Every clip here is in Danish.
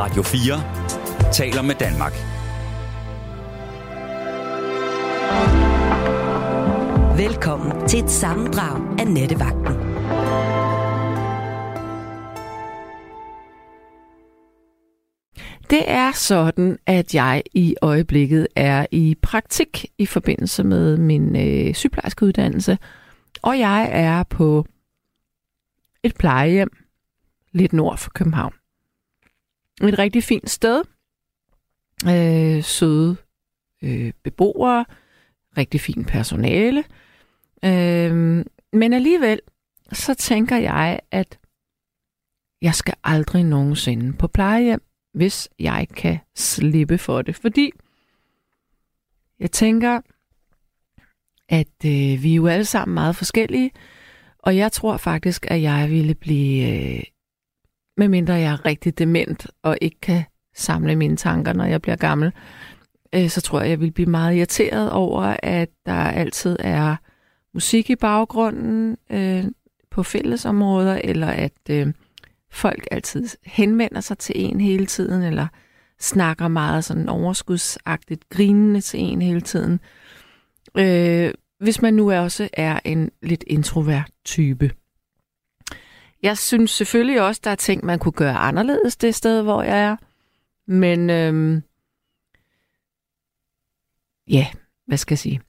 Radio 4 taler med Danmark. Velkommen til et sammendrag af Nettevagten. Det er sådan, at jeg i øjeblikket er i praktik i forbindelse med min øh, sygeplejerskeuddannelse, og jeg er på et plejehjem lidt nord for København. Et rigtig fint sted. Øh, søde øh, beboere, rigtig fint personale. Øh, men alligevel, så tænker jeg, at jeg skal aldrig nogensinde på plejehjem, hvis jeg kan slippe for det. Fordi jeg tænker, at øh, vi er jo alle sammen meget forskellige, og jeg tror faktisk, at jeg ville blive, øh, medmindre jeg er rigtig dement og ikke kan samle mine tanker, når jeg bliver gammel, øh, så tror jeg, jeg vil blive meget irriteret over, at der altid er musik i baggrunden øh, på fællesområder, eller at øh, folk altid henvender sig til en hele tiden, eller snakker meget sådan overskudsagtigt, grinende til en hele tiden. Øh, hvis man nu også er en lidt introvert type. Jeg synes selvfølgelig også, der er ting, man kunne gøre anderledes det sted, hvor jeg er. Men øhm, ja, hvad skal jeg sige?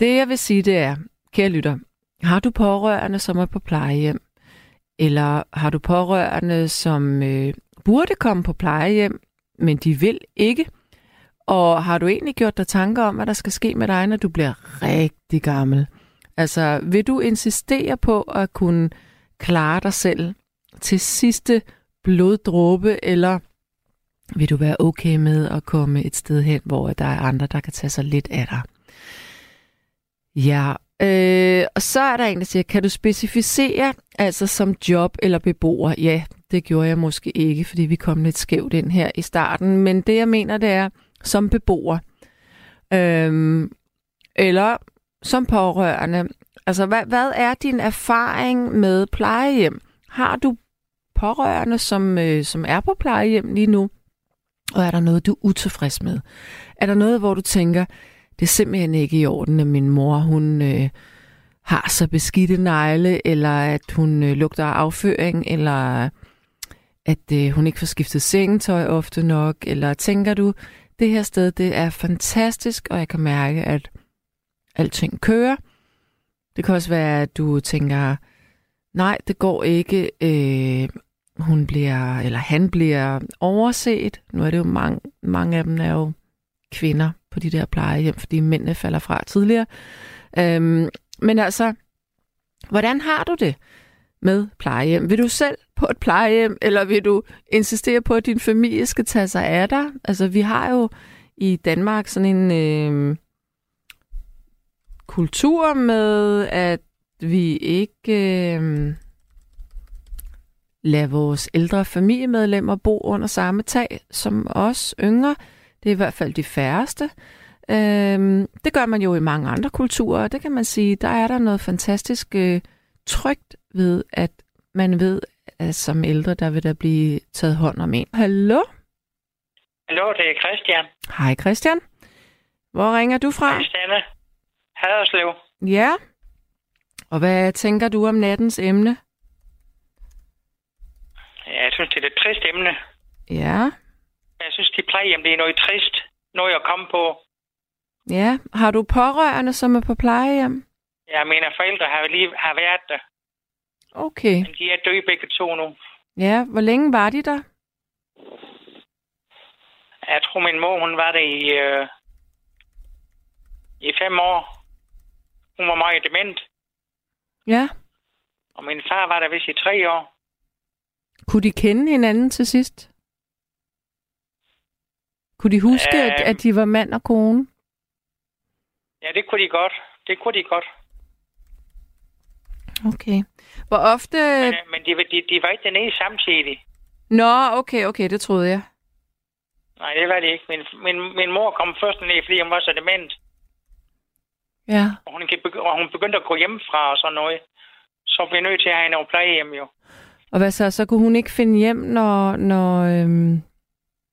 Det jeg vil sige, det er, kære lytter, har du pårørende, som er på plejehjem? Eller har du pårørende, som øh, burde komme på plejehjem, men de vil ikke? Og har du egentlig gjort dig tanker om, hvad der skal ske med dig, når du bliver rigtig gammel? Altså, vil du insistere på at kunne klare dig selv til sidste bloddråbe, eller vil du være okay med at komme et sted hen, hvor der er andre, der kan tage sig lidt af dig? Ja, øh, og så er der en, der siger, kan du specificere, altså som job eller beboer? Ja, det gjorde jeg måske ikke, fordi vi kom lidt skævt ind her i starten, men det jeg mener, det er som beboer. Øh, eller som pårørende. Altså, hvad, hvad er din erfaring med plejehjem? Har du pårørende, som, øh, som er på plejehjem lige nu? Og er der noget, du er utilfreds med? Er der noget, hvor du tænker, det er simpelthen ikke i orden, at min mor, hun øh, har så beskidte negle, eller at hun øh, lugter af afføring, eller at øh, hun ikke får skiftet sengetøj ofte nok, eller tænker du, det her sted, det er fantastisk, og jeg kan mærke, at alting kører. Det kan også være, at du tænker, nej, det går ikke. Øh, hun bliver, eller han bliver overset. Nu er det jo mange, mange af dem er jo kvinder på de der plejehjem, fordi mændene falder fra tidligere. Øhm, men altså, hvordan har du det med plejehjem? Vil du selv på et plejehjem, eller vil du insistere på, at din familie skal tage sig af dig? Altså, vi har jo i Danmark sådan en øh, kultur med, at vi ikke øh, lader vores ældre familiemedlemmer bo under samme tag som os yngre. Det er i hvert fald de færreste. Øh, det gør man jo i mange andre kulturer, og det kan man sige, der er der noget fantastisk øh, trygt ved, at man ved, at som ældre, der vil der blive taget hånd om en. Hallo? Hallo, det er Christian. Hej Christian. Hvor ringer du fra? Christiane. Haderslev. Ja. Og hvad tænker du om nattens emne? Ja, jeg synes, det er et trist emne. Ja. Jeg synes, de plejehjem, det er noget trist. Noget at komme på. Ja. Har du pårørende, som er på plejehjem? Ja, mine forældre har lige har været der. Okay. Men de er døde begge to nu. Ja, hvor længe var de der? Jeg tror, min mor, hun var der i, øh, i fem år. Hun var meget dement. Ja. Og min far var der vist i tre år. Kunne de kende hinanden til sidst? Kunne de huske, øh... at, at de var mand og kone? Ja, det kunne de godt. Det kunne de godt. Okay. Hvor ofte... Men, øh, men de, de, de var ikke dernede samtidig. Nå, okay, okay, det troede jeg. Nej, det var det ikke. Min, min, min mor kom først ned, fordi hun var så dement. Ja. Og hun, begy- og hun begyndte at gå hjemmefra og sådan noget. Så blev vi nødt til at have hende over plejehjem jo. Og hvad så? Så kunne hun ikke finde hjem, når, når, øhm,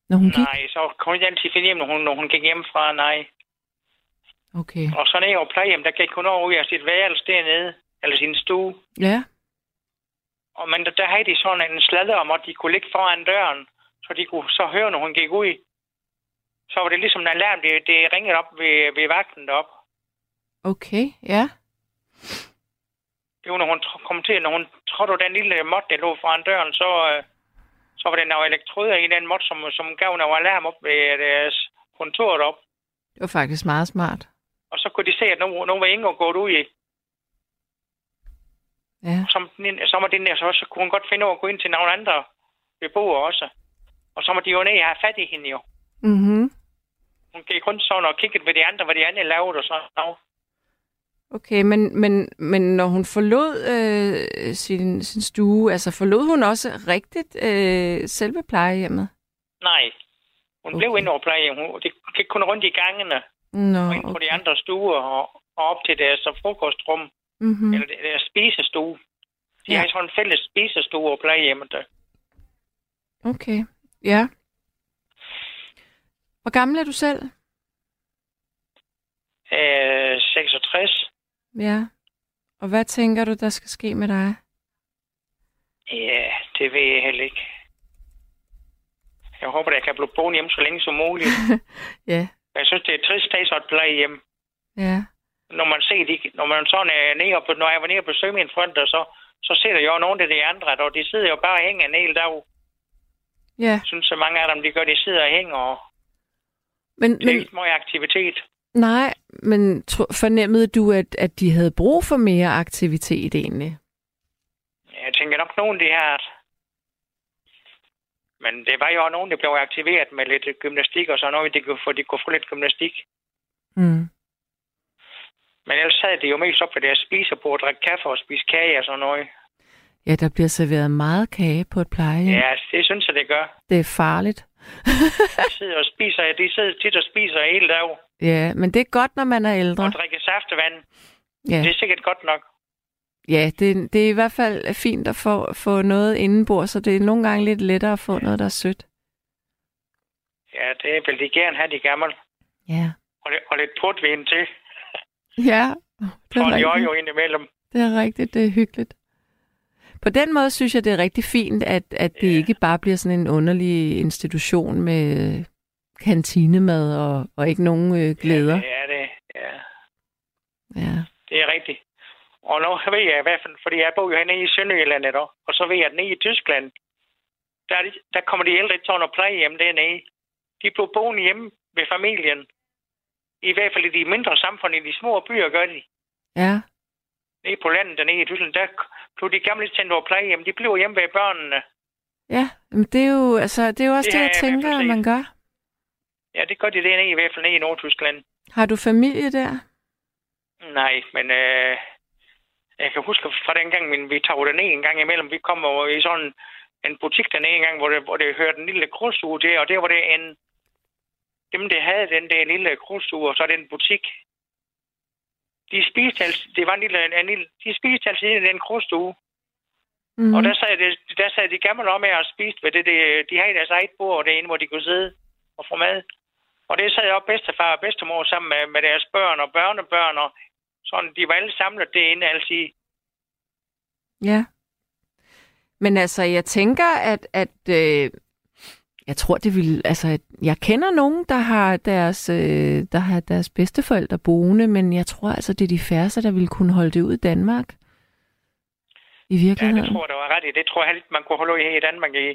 når hun gik? Nej, så kunne hun ikke altid finde hjem, når hun, når hun gik hjem fra, nej. Okay. Og så nede over plejehjem, der gik hun over ud af sit værelse dernede, eller sin stue. Ja. Og men der, der havde de sådan en sladder om, at de kunne ligge foran døren, så de kunne så høre, når hun gik ud. Så var det ligesom en alarm, det, det ringede op ved, ved vagten derop. Okay, ja. Det var, når hun kom til, når hun trådte den lille måtte, der lå foran døren, så, øh, så var der nogle elektroder i den måtte, som, som gav noget alarm op ved deres kontor derop. Det var faktisk meget smart. Og så kunne de se, at nu, nu var Inger gået ud i. Ja. Som, så må den der, så, så kunne hun godt finde over at gå ind til nogle andre beboere også. Og så må de jo ned og have fat i hende jo. Mhm. Hun gik rundt sådan og kiggede ved de andre, hvad de andre lavede og sådan noget. Okay, men, men, men når hun forlod øh, sin, sin stue, altså forlod hun også rigtigt øh, selve plejehjemmet? Nej. Hun okay. blev inde over plejehjem. Hun det gik kun rundt i gangene Nå, og ind på de andre stuer og, og op til deres frokostrum, Mm-hmm. eller deres spisestue. De Ja. har sådan en fælles spisestue på plejehjemmet. der. Okay, ja. Hvor gammel er du selv? Øh, 66. Ja. Og hvad tænker du, der skal ske med dig? Ja, det ved jeg heller ikke. Jeg håber, at jeg kan blive boende hjemme så længe som muligt. Ja, Jeg synes, det er trist at så et plejehjem. ja. Når man ser de, når man sådan er nede på, når jeg var nede og besøgte min forældre, så, så ser jeg jo nogle af de andre, og de sidder jo bare og hænger en hel dag. Ja, Jeg synes, så mange af dem, de gør, de sidder og hænger, og men, det er men ikke meget aktivitet. Nej, men tro, fornemmede du, at, at de havde brug for mere aktivitet egentlig? Jeg tænker nok, nogen de her... Men det var jo nogen, der blev aktiveret med lidt gymnastik og sådan noget, de kunne få, de kunne få lidt gymnastik. Mm. Men ellers sad de jo mest op ved deres spiserbord og drikke kaffe og spise kage og sådan noget. Ja, der bliver serveret meget kage på et plejehjem. Ja, det synes jeg, det gør. Det er farligt. De sidder og spiser, de sidder tit og spiser hele dag Ja, men det er godt, når man er ældre. og drikker saftevand. Ja, Det er sikkert godt nok. ja det, det er i hvert fald fint at få, få noget indenbord, så det er nogle gange lidt lettere at få noget, der er sødt. Ja, det vil de gerne have, de gamle. Ja. Og, lidt- og lidt portvin til. Ja, det Og er, de jo rigtigt. jo indimellem. det er rigtigt. Det er hyggeligt. På den måde synes jeg, det er rigtig fint, at, at det Ja. ikke bare bliver sådan en underlig institution med kantinemad og, og ikke nogen øh, glæder. Ja, det er det. Ja, Ja. det er rigtigt. Og nu ved jeg i hvert fald, fordi jeg bor jo hernede i Sønderjylland, da, og så ved jeg, at nede i Tyskland, der, er de, der kommer de ældre til under plejehjem dernede. De bliver boende hjemme ved familien. I hvert fald i de mindre samfund, i de små byer, gør de. Ja. Nede på landet dernede i Tyskland, der bliver de gamle tændt over plejehjem. De bliver hjemme ved børnene. Ja, men det er jo, altså, det er jo også Det det, jeg tænker, at man gør. Ja, det gør de dernede i hvert fald nede i Nordtyskland. Har du familie der? Nej, men øh, jeg kan huske fra den gang, men vi tog derned en gang imellem. Vi kom over i sådan en butik dernede en gang, hvor det, hvor det hørte en lille krydsuge til, og der var det en... Dem, der havde den der lille krydsuge, og så den butik, de spiste altså, det var en lille, en lille, de spiste altså i den krydsuge. Mm. Og der sad, det, der sad de gamle om med og spiste ved det, det, de havde deres eget bord derinde, hvor de kunne sidde og få mad. Og det sad op bedstefar og bedstemor sammen med, med deres børn og børnebørn, og sådan, de var alle samlet derinde, altså. Ja. Men altså, jeg tænker, at, at øh, jeg tror, det vil, altså, jeg kender nogen, der har deres, øh, der har deres bedsteforældre boende, men jeg tror altså, det er de færreste, der ville kunne holde det ud i Danmark. I Ja, virkeligheden. det tror jeg, der var ret i. Det tror jeg man kunne holde ud her i Danmark i,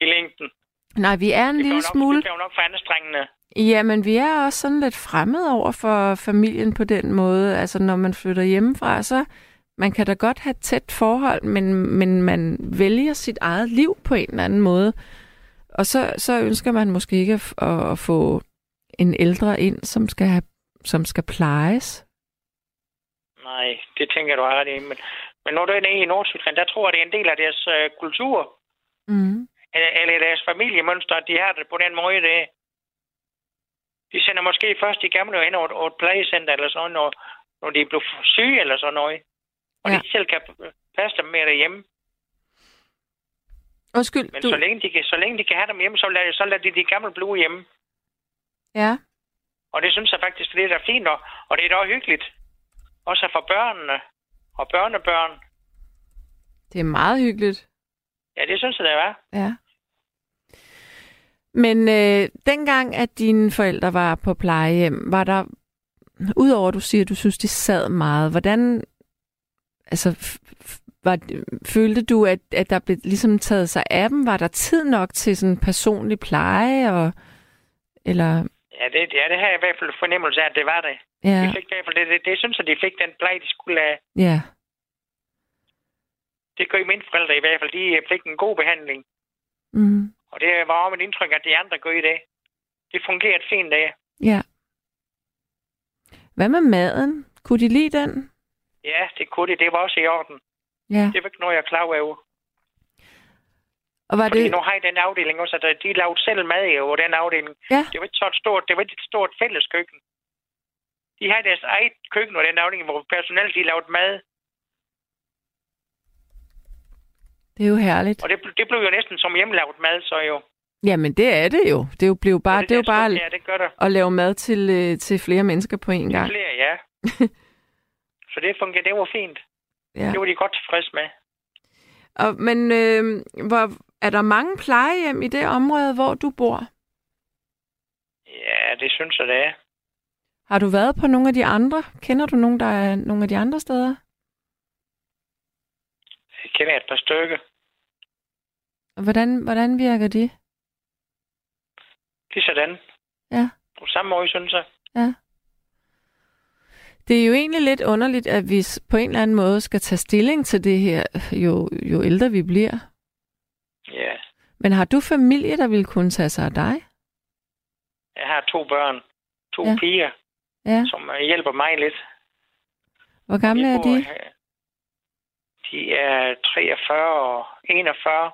i længden. Nej, vi er en Det lille nok, smule... Det blev nok for anstrengende. Ja, men vi er også sådan lidt fremmed over for familien på den måde. Altså, når man flytter hjemmefra, så man kan da godt have tæt forhold, men, men man vælger sit eget liv på en eller anden måde. Og så, så ønsker man måske ikke at, at, at få en ældre ind, som skal, have, som skal plejes. Nej, det tænker du i. Men, men når du er nede i Nordtyskland, der tror jeg, det er en del af deres øh, kultur, Mm. Eller, eller deres familiemønster, at de har det på den måde, det. De sender måske først de gamle ind over et, plejecenter eller sådan noget, når, de er blevet syge eller sådan noget. Og Ja. de selv kan passe dem med derhjemme. Undskyld, Men du... så, længe de kan, så længe de kan have dem hjemme, så lader, så lader de de gamle blive hjemme. Ja. Og det synes jeg faktisk, det er da fint, og, og det er da hyggeligt. Også for børnene og børnebørn. Det er meget hyggeligt. Ja, det synes jeg, det er. Ja. Men øh, dengang, at dine forældre var på plejehjem, var der, udover at du siger, at du synes, de sad meget, hvordan, altså, var, følte du, at, at der blev ligesom taget sig af dem? Var der tid nok til sådan personlig pleje, og, eller, Ja, det, ja, det har jeg i hvert fald fornemmelse af, at det var det. ja, De fik i hvert fald det, det, det synes jeg, de fik den pleje, de skulle have. ja, Det gør mine forældre i hvert fald. De fik en god behandling. mm, Og det var også mit indtryk, at de andre gør i det. Det fungerede fint, det. ja. Hvad med maden? Kunne de lide den? Ja, det kunne de. Det var også i orden. Ja. Det var ikke noget, jeg er klar over. Og var Fordi det, nu har jeg den afdeling også, at de lavede selv mad i over den afdeling. Ja. Det var ikke så et stort, det var ikke et stort fælles køkken. De har deres eget køkken og den afdeling, hvor personalet de lavede mad. Det er jo herligt. Og det, det blev jo næsten som hjemmelavet mad, så jo. Jamen, det er det jo. Det er jo, blev bare, det er jo bare Ja, det gør der. at lave mad til, øh, til flere mennesker på en gang. Flere, ja. så det fungerede, det var fint. Ja. Det var de godt tilfredse med. Og, men øh, hvor, er der mange plejehjem i det område, hvor du bor? Ja, det synes jeg, det er. Har du været på nogle af de andre? Kender du nogen, der er nogle af de andre steder? Jeg kender et par stykker. Hvordan, hvordan virker de? Det er sådan. Ja. På samme måde, synes jeg. Det er jo egentlig lidt underligt, at vi på en eller anden måde skal tage stilling til det her, jo, jo ældre vi bliver. Ja. Men har du familie, der vil kunne tage sig af dig? Jeg har to børn. To Ja. ja. piger, Ja. som øh, hjælper mig lidt. Hvor gamle er de? De er 43 og 41.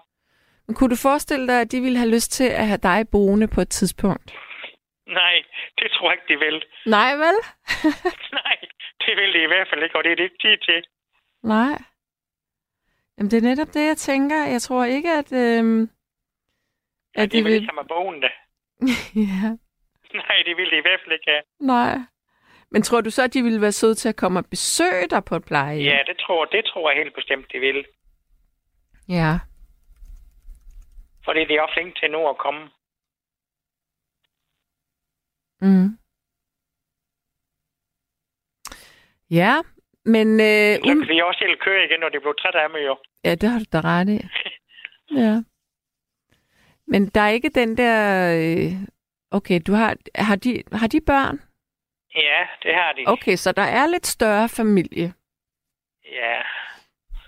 Men Kunne du forestille dig, at de ville have lyst til at have dig boende på et tidspunkt? Nej, det tror jeg ikke, de vil. Nej, vel? Nej, det vil de i hvert fald ikke, og det er det ikke tid til. Nej. Jamen, det er netop det, jeg tænker. Jeg tror ikke, at... Øhm, Ja, at de vil ikke have mig boende. ja, Nej, det vil de i hvert fald ikke have. nej. Men tror du så, at de ville være søde til at komme og besøge dig på et plejehjem? Ja, det tror, det tror jeg helt bestemt, de vil. Ja. Fordi de er også flinke til nu at komme. Mm. Ja, men... Øh, um, kan de også selv køre igen, når de bliver træt af mig jo. ja, det har du da ret i. Ja. Men der er ikke den der... Øh, okay, du har, har, de, har de børn? Ja, det har de. Okay, så der er lidt større familie. Ja,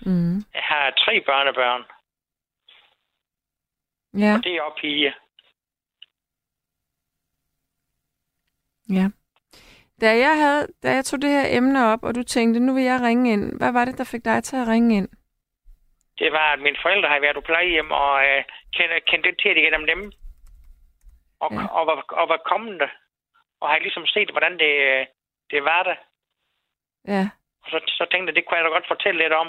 Mm. jeg har tre børnebørn, Ja, og det er også piger. ja. Da jeg, havde, da jeg tog det her emne op, og du tænkte, nu vil jeg ringe ind. Hvad var det, der fik dig til at ringe ind? Det var, at mine forældre har været på plejehjem, og øh, kendte, kendte til det gennem dem. Og, Ja. og, var, og var kommende. Og har ligesom set, hvordan det, øh, det var der. Ja, Og så, så tænkte jeg, det kunne jeg da godt fortælle lidt om.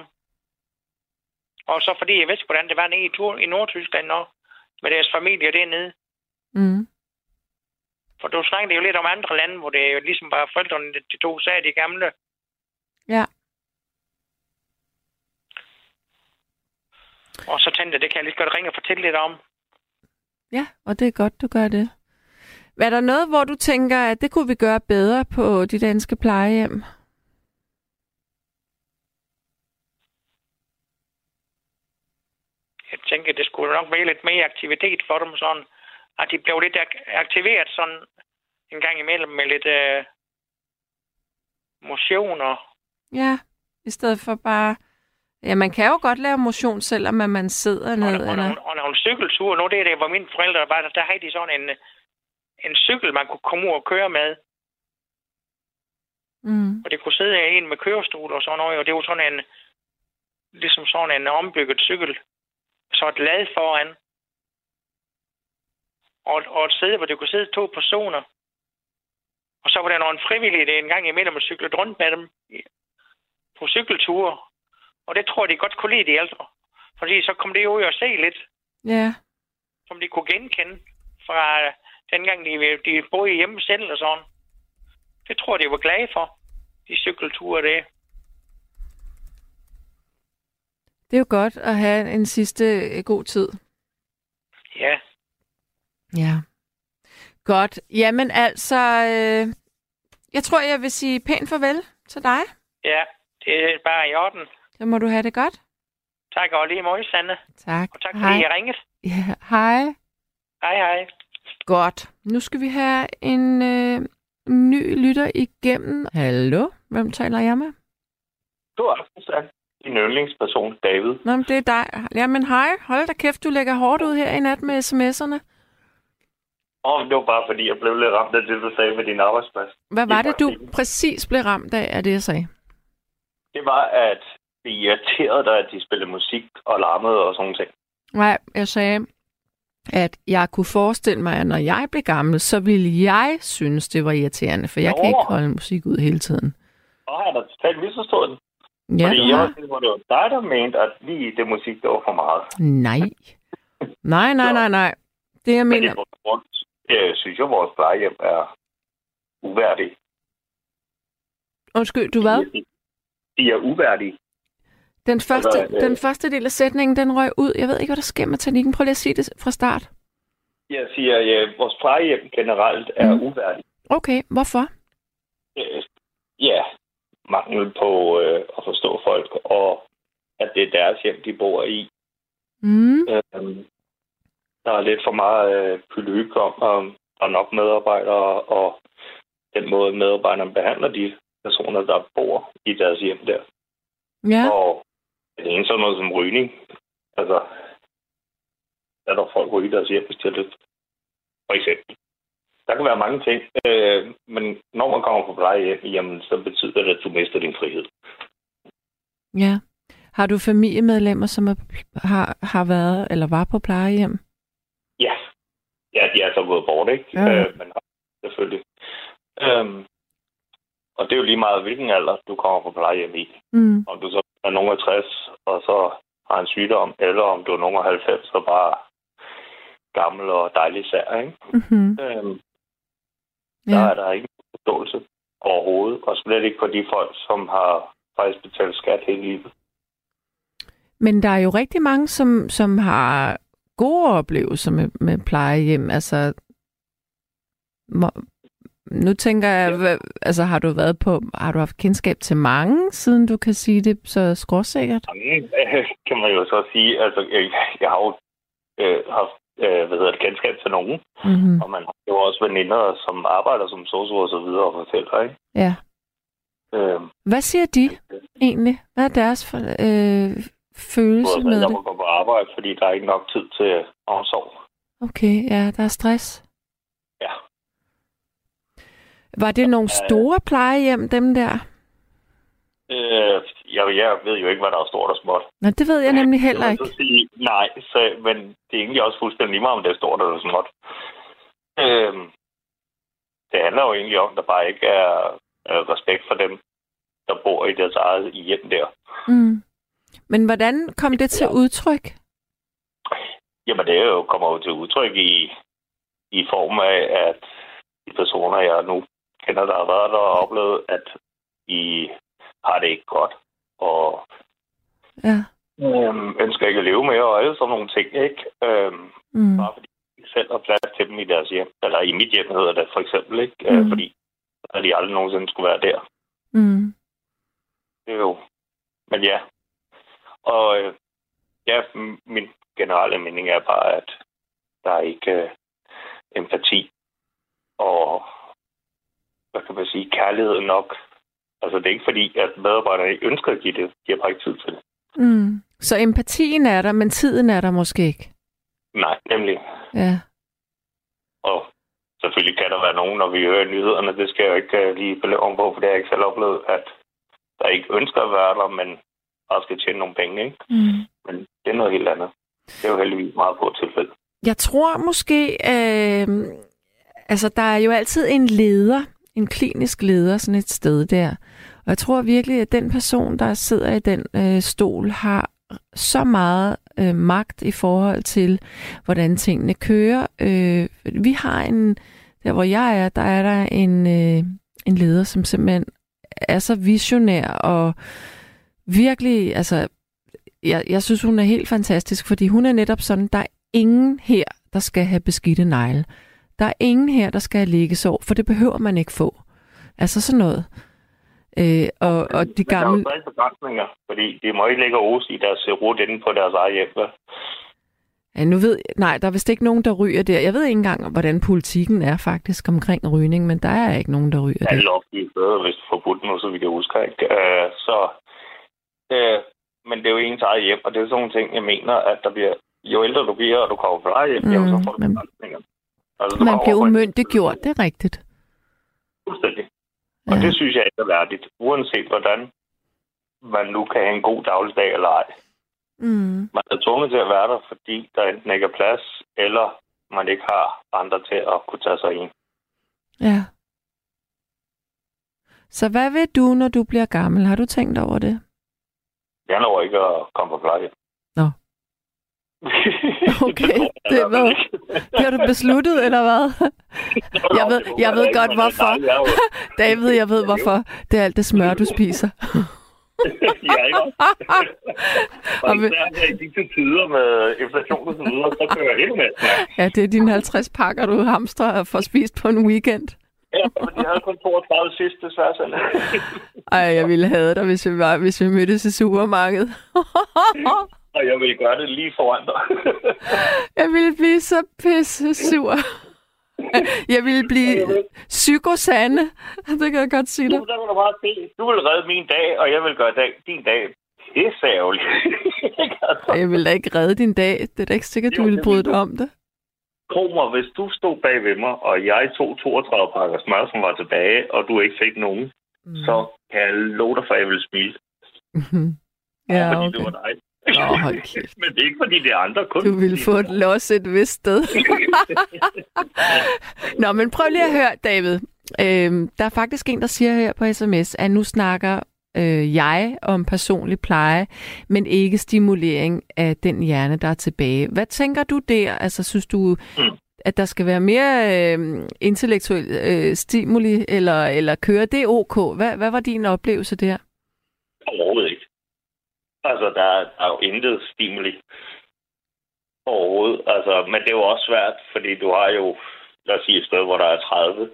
Og så fordi jeg vidste, hvordan det var nede i, Tur, i Nordtyskland også, med deres familie dernede. mm. For du snakkede jo lidt om andre lande, hvor det jo ligesom var forældrene, de to sagde de gamle. ja. Og så tænkte jeg, det kan jeg lige godt ringe og fortælle lidt om. Ja, og det er godt, du gør det. Er der noget, hvor du tænker, at det kunne vi gøre bedre på de danske plejehjem? Jeg tænker, det skulle nok være lidt mere aktivitet for dem, sådan at de blev lidt ak- aktiveret sådan en gang imellem med lidt øh, motion og Ja, i stedet for bare... Ja, man kan jo godt lave motion, selvom man sidder Og, ned. og, og, Eller... og, og nogle cykelture. Nu det er det, hvor mine forældre var, der, der havde de sådan en, en cykel, man kunne komme ud og køre med. Mm. Og det kunne sidde en med kørestol og sådan noget, og det var sådan en, ligesom sådan en ombygget cykel. Så et lad foran. Og, og et sted, hvor det kunne sidde to personer. Og så var der nogle frivillige, der en gang imellem og cyklede rundt med dem på cykelture. Og det tror jeg, de godt kunne lide, de ældre. Fordi så kom det ud og se lidt. Ja. som de kunne genkende fra dengang, de, de boede hjemme selv og sådan. Det tror jeg, de var glade for, de cykelture der. Det er jo godt at have en sidste øh, god tid. Ja, Ja. Godt. Jamen altså, øh, jeg tror, jeg vil sige pænt farvel til dig. ja, det er bare i orden. Så må du have det godt. Tak og lige måde, Sanne. Tak. Og tak Hej. fordi I ringede. Ja, hej. Hej, hej. Godt. Nu skal vi have en øh, ny lytter igennem. Hallo? Hvem taler jeg med? Du er Sand. Din yndlingsperson, David. Nå, men det er dig. Jamen hej. Hold da kæft, du lægger hårdt ud her i nat med sms'erne. Og det var bare fordi, jeg blev lidt ramt af det, du sagde med din arbejdsplads. Hvad var det, du præcis blev ramt af, af det, jeg sagde? Det var, at det irriterede dig, at de spillede musik og larmede og sådan ting. Nej, jeg sagde, at jeg kunne forestille mig, at når jeg blev gammel, så ville jeg synes, det var irriterende, for jeg kan Nå. ikke holde musik ud hele tiden. Har jeg da totalt misforstået den. Ja, fordi jeg var det var dig, der mente, at lige det musik, det var for meget. Nej. Nej, nej, nej, nej. Det jeg Men mener... grund, jeg synes at vores plejehjem er uværdige. Undskyld, du hvad? De, er uværdige. Den første, Altså, øh, den første del af sætningen, den røg ud. Jeg ved ikke, hvad der sker med teknikken. Prøv lige at sige det fra start. Jeg siger, at vores plejehjem generelt er Mm. uværdige. Okay, hvorfor? øh, ja, mangel på øh, at forstå folk, og at det er deres hjem, de bor i. Mm. Øh, der er lidt for meget øh, pylyk om, og der er nok medarbejdere, og den måde medarbejderne behandler de personer, der bor i deres hjem der. Ja. Og det ene sådan noget som rygning. Altså, er der folk ryger deres hjem, hvis de har lyst. For eksempel. Der kan være mange ting, øh, men når man kommer på plejehjem, jamen, så betyder det, at du mister din frihed. ja. Har du familiemedlemmer, som er, har, har været eller var på plejehjem? Ja, ja de er så gået bort, ikke? Ja. Øh, men selvfølgelig. Øhm, og det er jo lige meget, hvilken alder du kommer på plejehjem i. Mm. Om du så er nogen af 60, og så har en sygdom, eller om du er nogen af 90, og bare gammel og dejlig sær, ikke? Mm-hmm. Øhm, der Ja. er der ikke forståelse overhovedet, og slet ikke for de folk, som har faktisk betalt skat hele livet. Men der er jo rigtig mange, som, som har gode oplevelser med, med plejehjem. Altså, må, nu tænker jeg, ja. altså har du været på, har du haft kendskab til mange, siden du kan sige det så skråsikkert? Jamen, kan man jo så sige, altså, jeg, jeg har jo øh, haft øh, hvad hedder det, kendskab til nogen, Mm-hmm. og man har jo også veninder, som arbejder som sosu og så videre og fortæller, ikke? Ja. Øhm, Hvad siger de egentlig? Hvad er deres øh, følelse både med jeg det? må gå på arbejde, fordi der er ikke nok tid til omsorg. Okay, ja, der er stress. Ja. Var det nogle store plejehjem, dem der? Øh, jeg, jeg ved jo ikke, hvad der er stort og småt. Nå, det ved jeg nemlig heller ikke. så sige, nej, så, men det er egentlig også fuldstændig lige meget, om det er stort eller småt. Øhm, det handler jo egentlig om, at der bare ikke er øh, respekt for dem, der bor i deres eget hjem der. Mm. Men hvordan kom det til udtryk? Jamen, det jo, kommer jo til udtryk i, i form af, at de personer, jeg nu kender, der har været der og oplevet, at I har det ikke godt, og Ja. øhm, ønsker ikke at leve mere, og alle sådan nogle ting, ikke? Øhm, Mm. bare fordi de selv har plads til dem i deres hjem. Eller i mit hjem hedder det for eksempel, ikke? Mhm. Øh, fordi at de aldrig nogensinde skulle være der. Mm. Det er jo... Men ja. Og øh, ja, min generelle mening er bare, at der er ikke øh, empati og hvad kan man sige, kærlighed nok. Altså, det er ikke fordi, at medarbejderne ikke ønsker at give det. De har bare ikke tid til det. Mm. Så empatien er der, men tiden er der måske ikke. Nej, nemlig. Ja. Og selvfølgelig kan der være nogen, når vi hører nyhederne, det skal jeg jo ikke uh, lige beløbe på, for det har jeg ikke selv oplevet, at der ikke ønsker at være der, men bare skal tjene nogle penge, ikke? Mm. Men det er noget helt andet. Det er jo heldigvis meget på tilfælde. Jeg tror måske, øh, altså der er jo altid en leder, en klinisk leder sådan et sted der. Og jeg tror virkelig, at den person, der sidder i den øh, stol, har så meget øh, magt i forhold til, hvordan tingene kører. Øh, vi har en, der hvor jeg er, der er der en, øh, en leder, som simpelthen er så visionær og virkelig, altså, jeg, jeg synes, hun er helt fantastisk, fordi hun er netop sådan, der er ingen her, der skal have beskidte negle. Der er ingen her, der skal have liggesår, for det behøver man ikke få. Altså sådan noget. Øh, og, og de gamle... Men der er jo begrænsninger, fordi de må ikke lægge os i deres rut inde på deres eget hjem. Ja, nu ved, nej, der er vist ikke nogen, der ryger der. Jeg ved ikke engang, hvordan politikken er faktisk omkring rygning, men der er ikke nogen, der ryger der. Alle offentlige steder, hvis du får budt noget, så vi kan huske. Ikke? Uh, så, uh, men det er jo ens eget hjem, og det er sådan nogle ting, jeg mener, at der bliver, jo ældre du bliver, og du kommer på hjem, mm, så får du man, Altså, man bliver umyndiggjort, det er rigtigt. Fuldstændig. Og ja. det synes jeg ikke er værdigt, uanset hvordan man nu kan have en god dagligdag eller ej. Mm. Man er tvunget til at være der, fordi der enten ikke er plads, eller man ikke har andre til at kunne tage sig ind. Ja. Så hvad vil du, når du bliver gammel? Har du tænkt over det? Jeg når ikke at komme på pleje. Okay, det, det, hvad? det har du besluttet, eller hvad? Jeg ved, jeg ved godt, hvorfor. David, jeg ved, hvorfor. Det er alt det smør, du spiser. ja, ikke Og især i de tider med inflation og så videre, så kører jeg endnu mere Ja, det er dine 50 pakker, du hamstrer for spist på en weekend. Ja, men de havde kun 32 sidste, desværre sådan. Ej, jeg ville have dig, hvis vi, var, hvis vi mødtes i supermarkedet. Og jeg ville gøre det lige foran dig. jeg ville blive så pisse sur. Jeg ville blive psykosande. Det kan jeg godt sige dig. Du, der du, bare se. du vil redde min dag, og jeg vil gøre dag, din dag pisseærgerlig. jeg vil da ikke redde din dag. Det er da ikke sikkert, du ville bryde dig om det. Tro mig, hvis du stod bag ved mig, og jeg tog 32 pakker smør, som var tilbage, og du ikke fik nogen, mm. så kan jeg love dig for, at jeg ville smile. ja, fordi okay. det var dig. Nå, hold kæft. Men det er ikke, fordi det er andre. Kun du vil få et los et vist sted. Nå, men prøv lige at høre, David. Øhm, der er faktisk en, der siger her på sms, at nu snakker øh, jeg om personlig pleje, men ikke stimulering af den hjerne, der er tilbage. Hvad tænker du der? Altså, synes du, mm. at der skal være mere øh, intellektuel øh, stimuli, eller, eller køre det ok? Hvad, hvad var din oplevelse der? Overhovedet. Altså, der, der er jo intet stimuli overhovedet. Altså, men det er jo også svært, fordi du har jo, lad os sige et sted, hvor der er 30.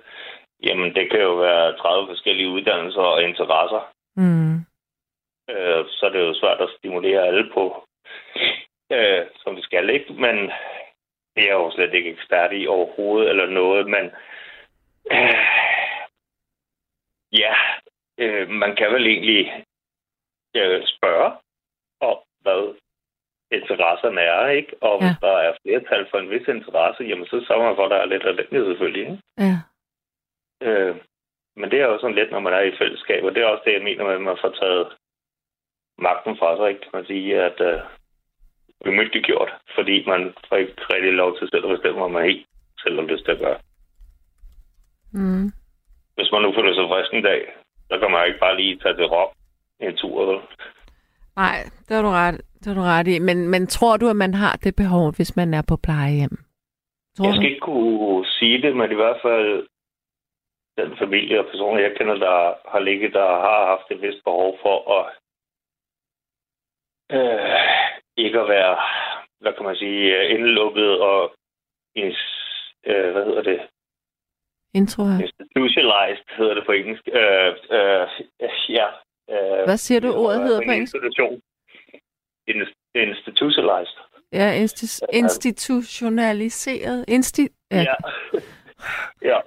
Jamen, det kan jo være 30 forskellige uddannelser og interesser. Mm. Øh, så det er jo svært at stimulere alle på, øh, som det skal, ikke? Men det er jeg jo slet ikke ekspert i overhovedet eller noget, men øh, ja, øh, man kan vel egentlig øh, spørge om, hvad interesserne er, ikke? Og ja. hvis der er flertal for en vis interesse, jamen så sørger man for, at der er lidt det selvfølgelig, ikke? Ja. Øh, men det er jo sådan lidt, når man er i fællesskab, og det er også det, jeg mener med, at man får taget magten fra sig, ikke? Kan man sige, at øh, umyndiggjort, fordi man får ikke rigtig lov til selv at bestemme, hvad man helt selv har lyst til at gøre. Mm. Hvis man nu føler sig frisk en dag, så kan man ikke bare lige tage til Rom en tur. Nej, det har du ret, det har du ret i. Men, men tror du, at man har det behov, hvis man er på plejehjem? Tror jeg skal du? ikke kunne sige det, men i hvert fald den familie og personer, jeg kender, der har ligget, der har haft et vist behov for at øh, ikke at være, hvad kan man sige, indelukket og ins, øh, hvad hedder det? Intro Institutionalized hedder det på engelsk. Øh, øh, ja. Øh, hvad siger du, ordet hedder på engelsk? Institution. Institutionalized. Ja, insti- institutionaliseret. Insti- ja. ja. ja.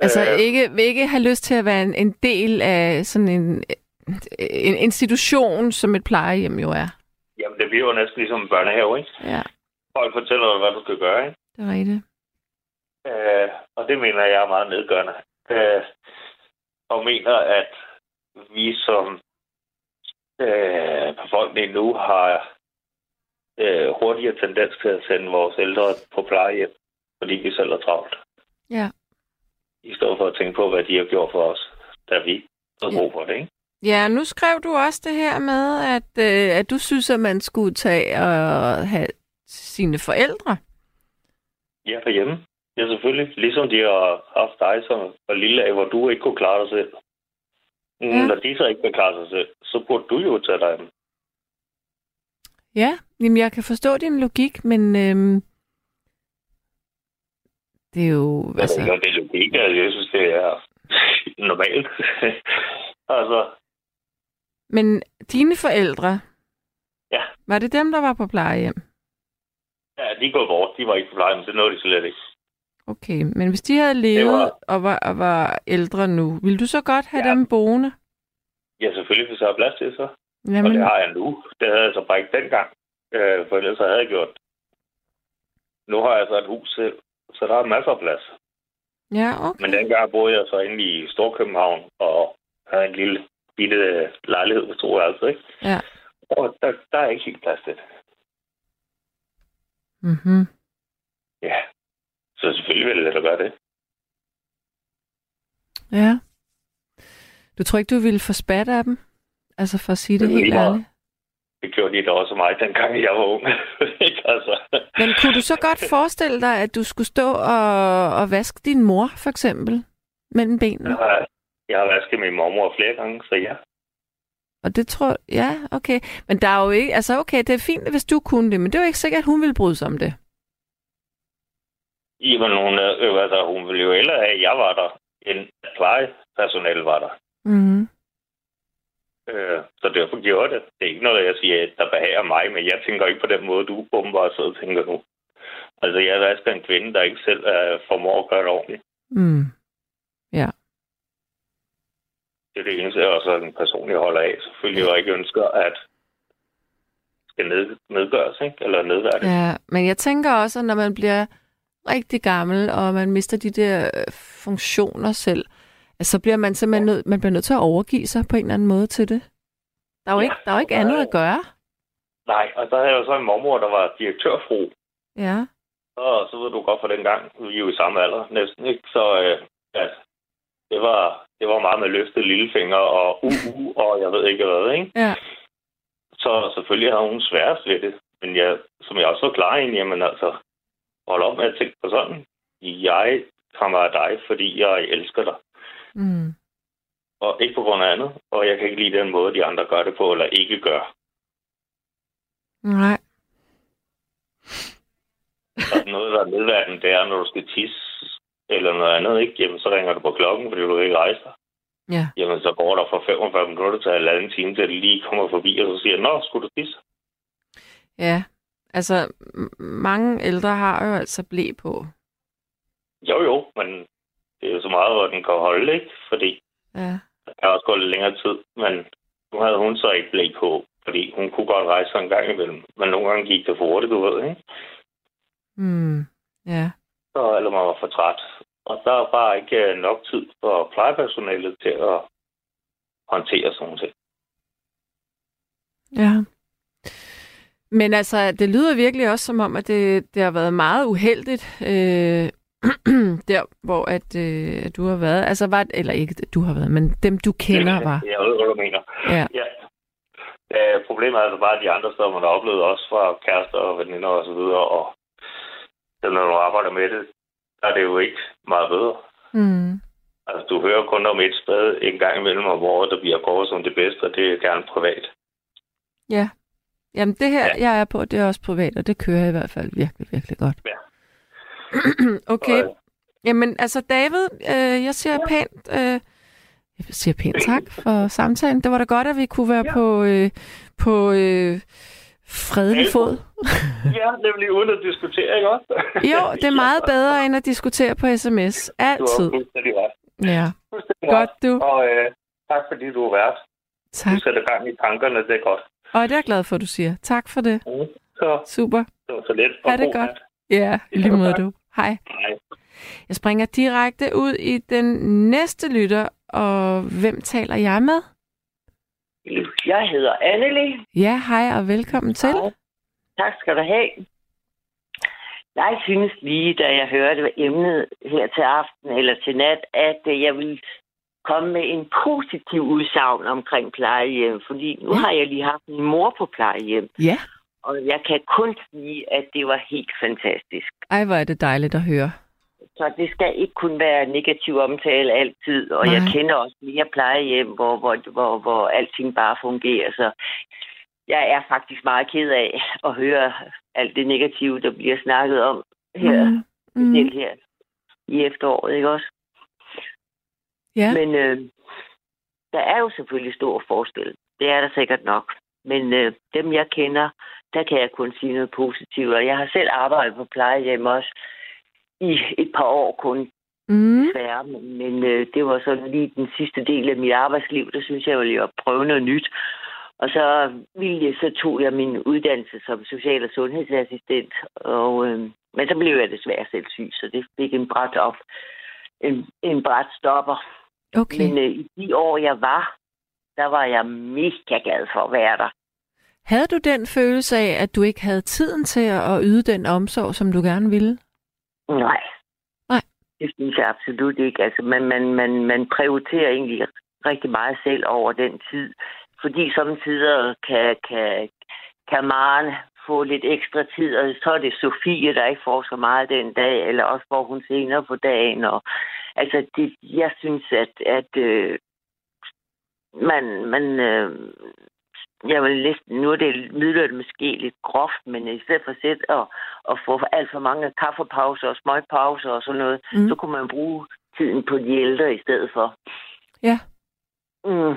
Altså øh, ikke, vil ikke have lyst til at være en, en del af sådan en, en institution, som et plejehjem jo er. Jamen, det bliver jo næsten ligesom en børnehave, ikke? Ja. Folk fortæller dig, hvad du skal gøre, ikke? Det er rigtigt. Øh, og det mener jeg er meget nedgørende. Øh, og mener, at vi som øh, befolkning nu har øh, hurtigere tendens til at sende vores ældre på plejehjem, fordi vi selv er travlt. Ja i stedet for at tænke på, hvad de har gjort for os, da vi havde brug for det, ikke? Ja, nu skrev du også det her med, at, øh, at du synes, at man skulle tage og have sine forældre. Ja, derhjemme. Ja, selvfølgelig. Ligesom de har haft dig som var lille af, hvor du ikke kunne klare dig selv. Mm, Ja. Når de så ikke kan klare sig selv, så burde du jo tage dig af dem. Ja, jamen jeg kan forstå din logik, men øhm, det er jo... Altså, jo, det er logik, altså, jeg synes, det er normalt. altså, men dine forældre, Ja. var det dem, der var på plejehjem? ja, de går bort. De var ikke på pleje, men det nåede de slet ikke. Okay, men hvis de havde levet var- og, var, og var ældre nu, ville du så godt have Ja. dem boende? Ja, selvfølgelig, hvis jeg har plads til så. Og Jamen, det har jeg nu. Det havde jeg så bare ikke dengang. Øh, for ellers havde jeg gjort det. Nu har jeg så et hus selv, så der er masser af plads. ja, okay. Men dengang boede jeg så inde i Storkøbenhavn og havde en lille bitte lejlighed på to værelser, ikke? Ja. Og der, der er ikke helt plads til det. Mm-hmm. Ja. Så selvfølgelig vil jeg da gøre det. Ja. Du tror ikke, du ville få spat af dem? Altså for at sige det Det helt meget. ærligt. Det gjorde de da også mig, dengang jeg var ung. Altså. Men kunne du så godt forestille dig, at du skulle stå og, og vaske din mor, for eksempel, mellem benene? Jeg har, jeg har vasket min mormor flere gange, så ja. Og det tror ja, okay. Men der er jo ikke, altså okay, det er fint, hvis du kunne det, men det er jo ikke sikkert, at hun ville bryde sig om det. Jamen, hun, øh, altså, hun ville jo hellere have, at jeg var der, end at plejepersonale var der. Mm-hmm. Øh, så derfor gjorde det. Det er ikke noget, jeg siger, der behager mig, men jeg tænker ikke på den måde, du sidder og tænker nu. Altså, jeg vasker en kvinde, der ikke selv øh, formår at gøre det ordentligt. Mm. Det er det eneste, jeg også en person, jeg holder af. Selvfølgelig, jeg ikke ønsker, at skal ned, nedgøres, ikke? Eller nedværdigt. Ja. Ja, men jeg tænker også, at når man bliver rigtig gammel, og man mister de der øh, funktioner selv, at så bliver man simpelthen nødt, man bliver nødt til at overgive sig på en eller anden måde til det. Der er jo Ja, ikke, der er jo ikke der andet at gøre. Nej, og der havde jeg jo så en mormor, der var direktørfru. Ja. Og så ved du godt for den gang, vi er jo i samme alder næsten, ikke? Så øh, at det var, det var meget med løftet lillefinger og uh, uh, og jeg ved ikke hvad, ikke? Ja. Så selvfølgelig har hun sværest ved det. Men jeg, som jeg også var klar i, jamen altså, hold op med at tænke på sådan. Jeg kommer af dig, fordi jeg elsker dig. Mm. Og ikke på grund af andet. Og jeg kan ikke lide den måde, de andre gør det på, eller ikke gør. Nej. Der er noget, der er nedværden, det er, når du skal tisse eller noget andet, ikke? Jamen, så ringer du på klokken, fordi du ikke rejser. Ja. Jamen, så går der fra 45 minutter til halvanden time, til det lige kommer forbi, og så siger, Nå, skulle du tisse? Ja. Altså, mange ældre har jo altså blæ på. Jo, jo, men det er jo så meget, hvor den kan holde, ikke? Fordi Ja. der kan også gå lidt længere tid, men nu havde hun så ikke blæk på, fordi hun kunne godt rejse en gang imellem. Men nogle gange gik det for hurtigt, du ved, ikke? Mm. Ja. Så, eller man var for træt. Og der er bare ikke øh, nok tid for plejepersonalet til at håndtere sådan nogle ting. Ja. Men altså, det lyder virkelig også som om, at det, det har været meget uheldigt, øh, der hvor at, øh, du har været. Altså, var, eller ikke du har været, men dem du kender var. Jeg ved, hvad du mener. Ja. ja. Øh, problemet er altså bare, at de andre steder, man har oplevet også fra kærester og veninder og så videre, og når du arbejder med det, der er det jo ikke meget bedre. Mm. Altså, du hører kun om et sted en gang imellem om året, der bliver kåret som det bedste, og det er gerne privat. Ja. Jamen, det her, Ja. jeg er på, det er også privat, og det kører i hvert fald virkelig, virkelig godt. Ja. okay. Og, Jamen, altså David, øh, jeg siger pænt, øh, jeg siger pænt tak for samtalen. Det var da godt, at vi kunne være Ja. på, øh, på øh, fredelig fod. ja, nemlig uden at diskutere, ikke også? Jo, det er meget bedre, end at diskutere på sms. Du Altid. fuldstændig ret. Ja, Fuldstændig godt du. Og øh, tak fordi du har været. Du Tak. sætter gang i tankerne, det er godt. Og det er jeg glad for, at du siger. Tak for det. Mm. Så Super. det var så. Ha' Og det god godt. nat. Ja, i lige måde du. Hej. Hej. Jeg springer direkte ud i den næste lytter, og hvem taler jeg med? Jeg hedder Anneli. Ja, hej og velkommen til. Hej. Tak skal du have. Jeg synes lige, da jeg hørte emnet her til aften eller til nat, at jeg vil komme med en positiv udsagn omkring plejehjem, fordi nu Ja. har jeg lige haft min mor på plejehjem, Ja. og jeg kan kun sige, at det var helt fantastisk. Ej, hvor er det dejligt at høre. Så det skal ikke kun være negativ omtale altid, og Nej. jeg kender også flere plejehjem, hvor, hvor, hvor, hvor alting bare fungerer, så jeg er faktisk meget ked af at høre alt det negative, der bliver snakket om her, mm. Mm. Her i efteråret, ikke også? Ja. Men øh, der er jo selvfølgelig stor forskel. Det er der sikkert nok. Men øh, dem, jeg kender, der kan jeg kun sige noget positivt. Og jeg har selv arbejdet på plejehjem også i et par år kun Mm. desværre. Men, øh, det var sådan lige den sidste del af mit arbejdsliv. Der synes jeg lige at prøve noget nyt. Og så, ville jeg, så tog jeg min uddannelse som social- og sundhedsassistent. Og, øh, men så blev jeg desværre selv syg, så det fik en bræt op. En, en bræt stopper. Okay. Men øh, i de år, jeg var, der var jeg mega glad for at være der. Havde du den følelse af, at du ikke havde tiden til at yde den omsorg, som du gerne ville? Nej. Nej. Det synes jeg absolut ikke. Altså, man, man, man, man prioriterer egentlig rigtig meget selv over den tid. Fordi samtidig kan, kan, kan Maren få lidt ekstra tid, og så er det Sofie, der ikke får så meget den dag, eller også får hun senere på dagen. Og, altså, det, jeg synes, at, at øh, man, man øh, jeg vil næsten, nu er det, lyder det måske lidt groft, men i stedet for at sætte og, og få alt for mange kaffepauser og smøgpauser og sådan noget, Mm. så kunne man bruge tiden på de ældre i stedet for. Ja. Mm.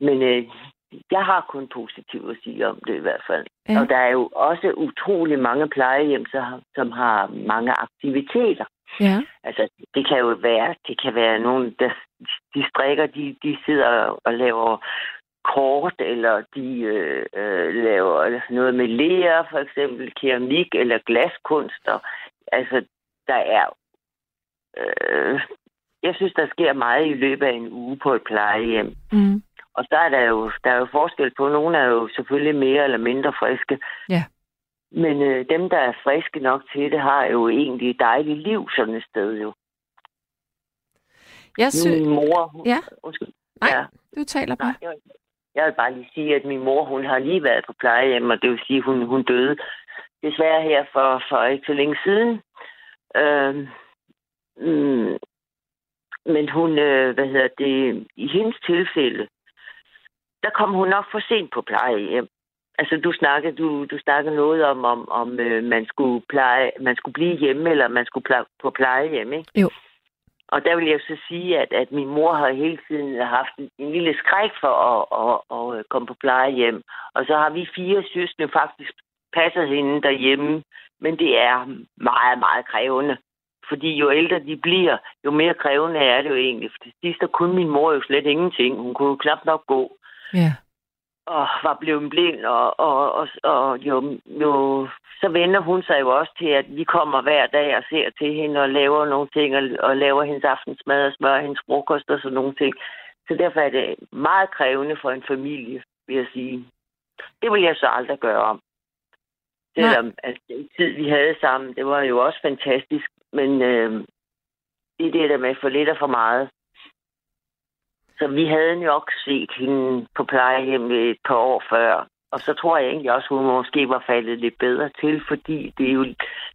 Men øh, jeg har kun positivt at sige om det i hvert fald. Ja. Og der er jo også utrolig mange plejehjem, som har mange aktiviteter. Ja. Altså, det kan jo være, det kan være nogen, der de strikker, de, de sidder og laver kort, eller de øh, øh, laver noget med ler, for eksempel keramik eller glaskunster. Altså, der er... Øh, jeg synes, der sker meget i løbet af en uge på et plejehjem. Mm. Og så er der jo, der er jo forskel på, nogle er jo selvfølgelig mere eller mindre friske. Ja. Men øh, dem, der er friske nok til det, har jo egentlig et dejligt liv sådan et sted jo. Jeg synes... min mor... Hun, Ja. Undskyld. Nej, Ja. du taler bare. Jeg, jeg vil bare lige sige, at min mor, hun har lige været på plejehjem, og det vil sige, at hun, hun døde desværre her for, for ikke så længe siden. Øh, mm, men hun, øh, hvad hedder det, i hendes tilfælde, der kom hun nok for sent på plejehjem. Altså, du snakkede, du, du snakkede noget om, om, om øh, man, skulle pleje, man skulle blive hjemme, eller man skulle pleje, på plejehjem, ikke? Jo. Og der vil jeg så sige, at, at min mor har hele tiden haft en, lille skræk for at, at, at, at komme på plejehjem. Og så har vi fire søskende faktisk passet hende derhjemme. Men det er meget, meget krævende. Fordi jo ældre de bliver, jo mere krævende er det jo egentlig. For til sidst kunne min mor jo slet ingenting. Hun kunne jo knap nok gå Ja. Og var blevet blind, og, og, og, og jo, jo, så vender hun sig jo også til, at vi kommer hver dag og ser til hende og laver nogle ting, og, og laver hendes aftensmad og smører hendes frokost og sådan nogle ting. Så derfor er det meget krævende for en familie, vil jeg sige. Det vil jeg så aldrig gøre om. Selvom at den tid, vi havde sammen, det var jo også fantastisk, men øh, det er det der med for lidt og for meget. Så vi havde nok set hende på plejehjem et par år før. Og så tror jeg egentlig også, hun måske var faldet lidt bedre til, fordi det er jo,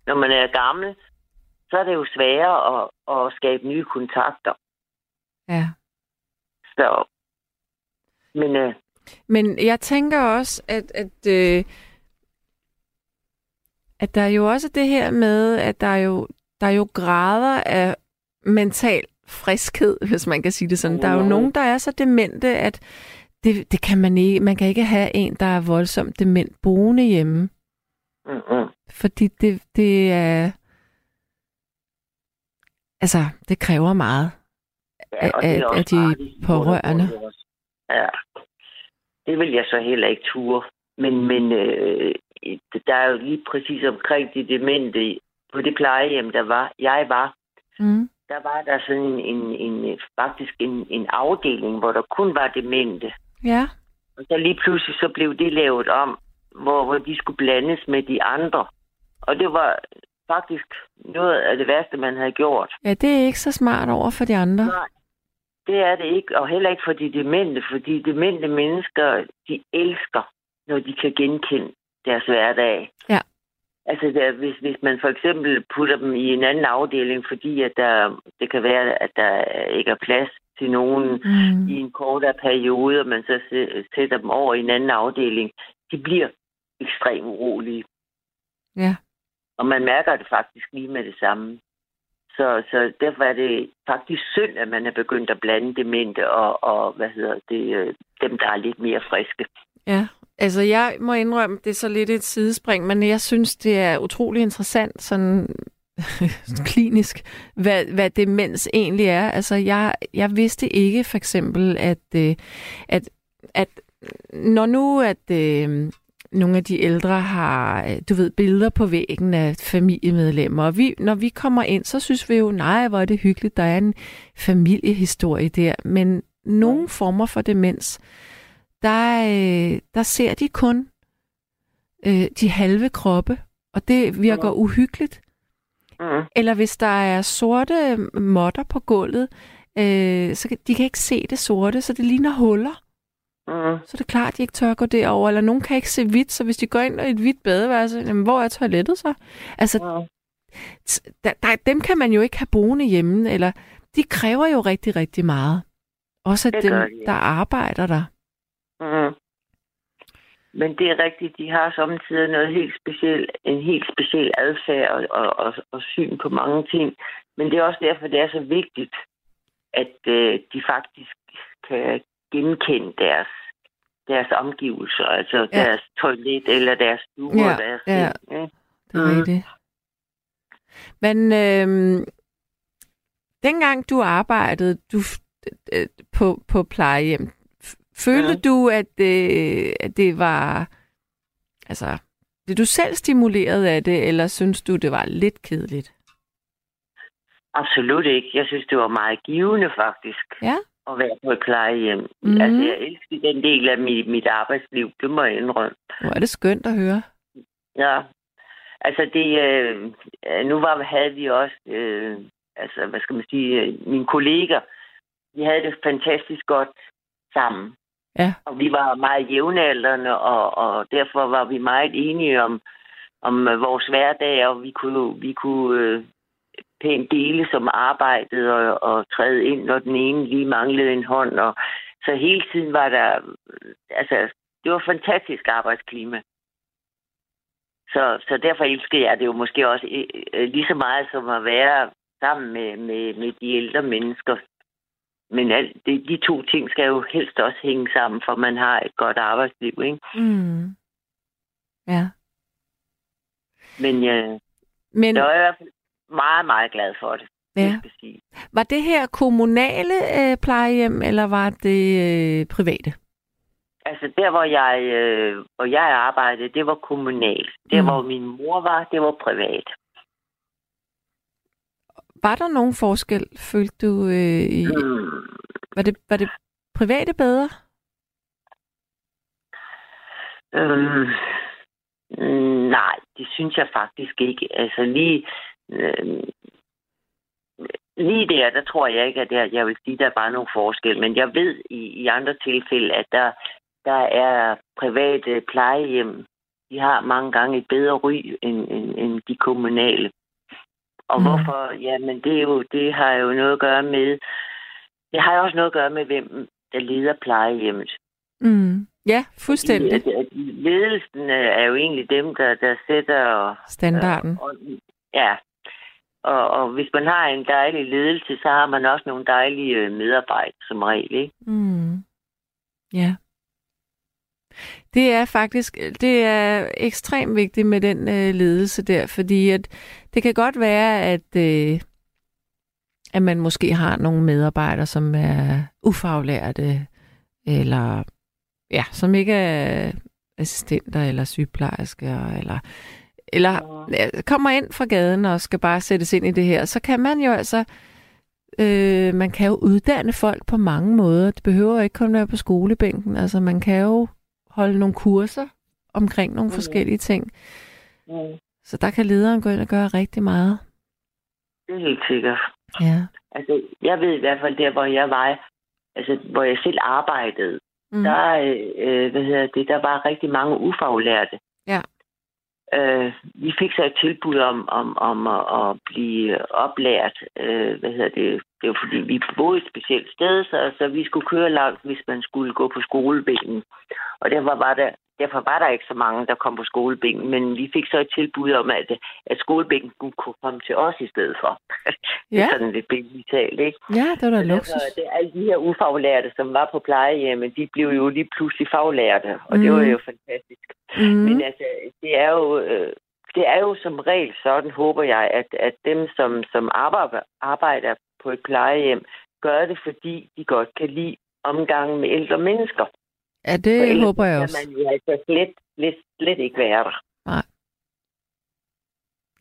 når man er gammel, så er det jo sværere at, at skabe nye kontakter. Ja. Så, men øh, Men jeg tænker også, at, at, øh, at der er jo også det her med, at der er jo, der er jo grader af mental friskhed, hvis man kan sige det sådan. Der er jo nogen, der er så demente, at det, det kan man ikke. Man kan ikke have en, der er voldsomt dement boende hjemme. mm-mm. Fordi det, det er... Altså, det kræver meget. Af- og det er af- af de farligt. pårørende. Ja, det vil jeg så heller ikke ture. Men, men øh, der er jo lige præcis omkring de demente på det plejehjem, der var, jeg var, Mm. Der var der sådan en, en, en faktisk en, en afdeling, hvor der kun var demente. Ja. Og så lige pludselig så blev det lavet om, hvor, hvor de skulle blandes med de andre. Og det var faktisk noget af det værste, man havde gjort. Ja, det er ikke så smart over for de andre. Nej, det er det ikke, og heller ikke for de demente, fordi demente mennesker, de elsker, når de kan genkende deres hverdag. Ja. Altså, der, hvis, hvis man for eksempel putter dem i en anden afdeling, fordi at der, det kan være, at der ikke er plads til nogen Mm. i en kortere periode, og man så sæ- sætter dem over i en anden afdeling, de bliver ekstremt urolige. Ja. Og man mærker det faktisk lige med det samme. Så, så derfor er det faktisk synd, at man er begyndt at blande demente og, og hvad hedder det, øh, dem, der er lidt mere friske. Ja, altså jeg må indrømme, det er så lidt et sidespring, men jeg synes, det er utrolig interessant sådan klinisk, hvad, hvad demens egentlig er. Altså jeg, jeg vidste ikke for eksempel, at, øh, at, at når nu at øh, nogle af de ældre har, øh, du ved, billeder på væggen af familiemedlemmer, og vi, når vi kommer ind, så synes vi jo, nej, hvor er det hyggeligt, der er en familiehistorie der, men nogle former for demens, der, øh, der ser de kun øh, de halve kroppe, og det virker uhyggeligt. Mm. Eller hvis der er sorte måtter på gulvet, øh, så kan, de kan ikke se det sorte, så det ligner huller. Mm. Så er det klart, at de ikke tør gå derover. Eller nogen kan ikke se hvidt, så hvis de går ind i et hvidt badeværelse, jamen, hvor er toilettet så? Altså, Mm. der, der, dem kan man jo ikke have boende hjemme, eller de kræver jo rigtig, rigtig meget. Også at Det dem, der arbejder der. Mm. Men det er rigtigt, de har samtidig noget helt specielt, en helt speciel adfærd og, og, og, og syn på mange ting. Men det er også derfor, det er så vigtigt, at øh, de faktisk kan genkende deres, deres omgivelser, altså Ja. deres toilet eller deres stue Ja, deres ja. ting, ikke? Det er rigtigt. Men øh, dengang du arbejdede du, øh, på, på plejehjem, følte Mhm. du, at, øh, at det var... Altså, blev du selv stimuleret af det, eller synes du, det var lidt kedeligt? Absolut ikke. Jeg synes, det var meget givende faktisk. Ja. At være på et plejehjem. Mm. Altså, jeg elsker den del af mit, mit arbejdsliv. Det må jeg indrømme. Hvor er det skønt at høre. Ja. Altså, det... Øh, øh, nu var, havde vi også... Øh, altså, hvad skal man sige... Øh, mine kolleger, vi havde det fantastisk godt sammen. Ja. Og vi var meget jævnaldrende, og, og derfor var vi meget enige om, om øh, vores hverdag, og vi kunne, vi kunne øh, pænt dele som arbejdet og, og træde ind, når den ene lige manglede en hånd. Og, så hele tiden var der... Altså, det var fantastisk arbejdsklima. Så, så derfor elsker jeg det jo måske også øh, øh, lige så meget som at være sammen med, med, med de ældre mennesker. Men alt, det, de to ting skal jo helst også hænge sammen, for man har et godt arbejdsliv, ikke? Mm. Ja. Men øh, Men jeg er i hvert fald meget, meget glad for det, ja. jeg skal sige. var det her kommunale øh, plejehjem, eller var det øh, private? Altså der, hvor jeg, øh, hvor jeg arbejdede, det var kommunalt. Der, mm. hvor min mor var, det var privat. Var der nogen forskel, følte du? Øh, i, Mm. var, det, var det private bedre? Øhm, nej, det synes jeg faktisk ikke. Altså lige, øh, lige der, der tror jeg ikke, at jeg, jeg vil sige, at der er bare nogen forskel. Men jeg ved i, i andre tilfælde, at der, der er private plejehjem. De har mange gange et bedre ry end, end, end de kommunale. Og Mm. hvorfor? Jamen, det, er jo, det har jo noget at gøre med... Det har jo også noget at gøre med, hvem der leder plejehjemmet. Mm. Ja, fuldstændig. At, at ledelsen øh, er jo egentlig dem, der, der sætter... Standarden. Og, ja. Og, og hvis man har en dejlig ledelse, så har man også nogle dejlige øh, medarbejdere som regel, ikke? Mm. Ja. Det er faktisk det er ekstremt vigtigt med den øh, ledelse der, fordi at det kan godt være, at, øh, at man måske har nogle medarbejdere, som er ufaglærte, eller ja, som ikke er assistenter eller sygeplejersker, eller, eller ja, kommer ind fra gaden og skal bare sættes ind i det her, så kan man jo altså Øh, man kan jo uddanne folk på mange måder. Det behøver ikke kun være på skolebænken. Altså, man kan jo holde nogle kurser omkring nogle Mhm. forskellige ting. Mm. Så der kan lederen gå ind og gøre rigtig meget. Det er helt sikkert. Ja. Altså, jeg ved i hvert fald der, hvor jeg var, altså, hvor jeg selv arbejdede, Mm. der, øh, hvad hedder det, der var rigtig mange ufaglærte. Ja. Øh, vi fik så et tilbud om, om, om at, at blive oplært. Øh, hvad hedder det? Det var fordi, vi boede et specielt sted, så, så vi skulle køre langt, hvis man skulle gå på skolebenen. Og derfor var der, derfor var der ikke så mange, der kom på skolebænken, men vi fik så et tilbud om, at, at skolebænken kunne komme til os i stedet for. det Ja. er sådan lidt billigt talt, ikke? Ja, det var da Så derfor, luksus. det, alle de her ufaglærte, som var på plejehjemmet, de blev jo lige pludselig faglærte, og mm. det var Mhm. jo fantastisk. Mm. Men altså, det er jo, øh, det er jo som regel sådan, håber jeg, at, at dem, som, som arbejder, arbejder på et plejehjem, gør det, fordi de godt kan lide omgangen med ældre mennesker. Ja, det ellers håber jeg også. man jo altså slet, slet, slet ikke være der.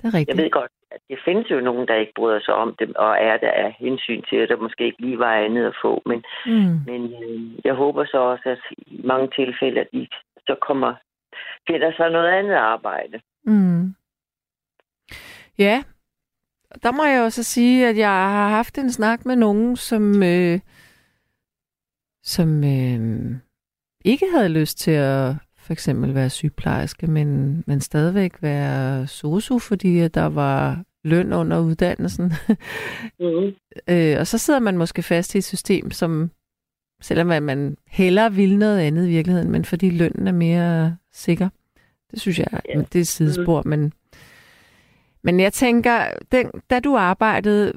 Det er rigtigt. Jeg ved godt, at det findes jo nogen, der ikke bryder sig om dem, og er der af hensyn til, at der måske ikke lige var andet at få. Men, Mm. men øh, jeg håber så også, at i mange tilfælde, at de så kommer, finder sig noget andet arbejde. Mm. Ja, der må jeg også sige, at jeg har haft en snak med nogen, som, øh, som øh, ikke havde lyst til at for eksempel være sygeplejerske, men, men stadigvæk være sosu, fordi der var løn under uddannelsen. Mm. øh, og så sidder man måske fast i et system, som selvom man hellere vil noget andet i virkeligheden, men fordi lønnen er mere sikker. Det synes jeg, ja. det er et sidespor, men men jeg tænker, den, da du arbejdede,